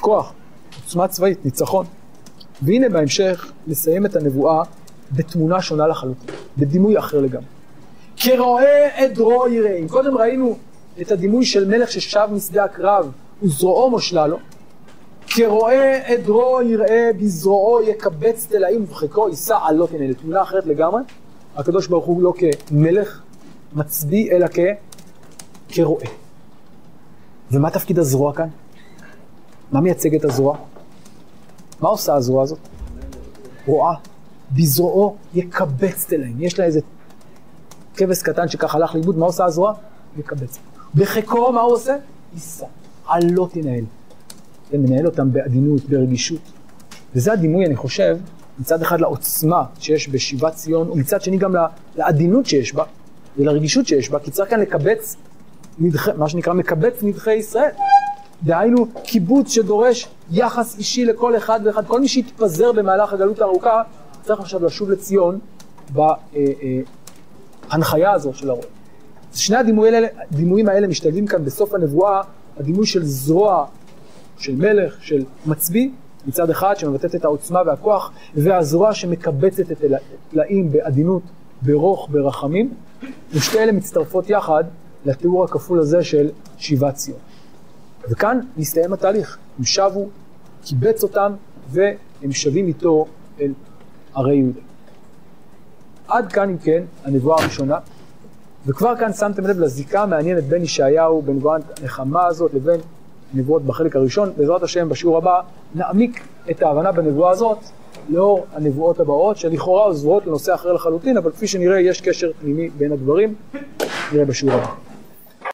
כוח, עוצמה צבאית, ניצחון. והנה בהמשך נסיים את הנבואה בתמונה שונה לחלוטין, בדימוי אחר לגמרי. כרואה עדרו יראה. אם קודם ראינו את הדימוי של מלך ששב משדה הקרב וזרועו מושלה לו, כרואה עדרו יראה בזרועו יקבץ תלאים ובחיקו יישא עלות הנה. לתמונה אחרת לגמרי. הקדוש ברוך הוא לא כמלך מצביא אלא כ... כרועה. ומה תפקיד הזרוע כאן? מה מייצג את הזרוע? מה עושה הזרוע הזאת? רואה. בזרועו יקבץ תלאים. יש לה איזה כבש קטן שככה הלך לאיבוד, מה עושה הזרוע? יקבץ. בחיקו מה הוא עושה? יישא. עלות ינהל. ומנהל אותם בעדינות, ברגישות. וזה הדימוי, אני חושב, מצד אחד לעוצמה שיש בשיבת ציון, ומצד שני גם לעדינות שיש בה, ולרגישות שיש בה, כי צריך כאן לקבץ, נדחי, מה שנקרא מקבץ נדחי ישראל. דהיינו, קיבוץ שדורש יחס אישי לכל אחד ואחד. כל מי שהתפזר במהלך הגלות הארוכה, צריך עכשיו לשוב לציון בהנחיה הזו של הרועה. שני הדימויים האלה, האלה משתלבים כאן בסוף הנבואה, הדימוי של זרוע של מלך, של מצביא, מצד אחד שמבטאת את העוצמה והכוח, והזרוע שמקבצת את הטלאים בעדינות, ברוך, ברחמים, ושתי אלה מצטרפות יחד לתיאור הכפול הזה של שיבת ציון. וכאן מסתיים התהליך, הם שבו, קיבץ אותם, והם שבים איתו אל ערי יהודה. עד כאן אם כן, הנבואה הראשונה, וכבר כאן שמתם לב לזיקה המעניינת בין ישעיהו, בנבואת הנחמה הזאת, לבין הנבואות בחלק הראשון. בעזרת השם, בשיעור הבא, נעמיק את ההבנה בנבואה הזאת לאור הנבואות הבאות, שלכאורה עוזרות לנושא אחר לחלוטין, אבל כפי שנראה, יש קשר פנימי בין הדברים. נראה בשיעור הבא.